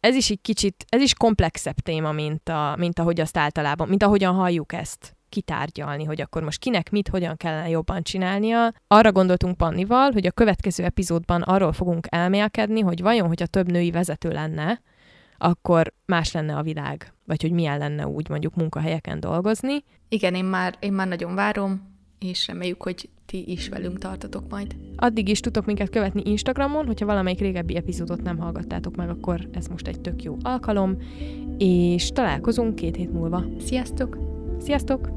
ez is egy kicsit, ez is komplexebb téma, mint, a, mint ahogy azt általában, mint ahogyan halljuk ezt kitárgyalni, hogy akkor most kinek mit, hogyan kellene jobban csinálnia. Arra gondoltunk Pannival, hogy a következő epizódban arról fogunk elmélkedni, hogy vajon, hogyha több női vezető lenne, akkor más lenne a világ, vagy hogy milyen lenne úgy mondjuk munkahelyeken dolgozni. Igen, én már, én már nagyon várom, és reméljük, hogy ti is velünk tartatok majd. Addig is tudtok minket követni Instagramon, hogyha valamelyik régebbi epizódot nem hallgattátok meg, akkor ez most egy tök jó alkalom, és találkozunk két hét múlva. Sziasztok! Sziasztok!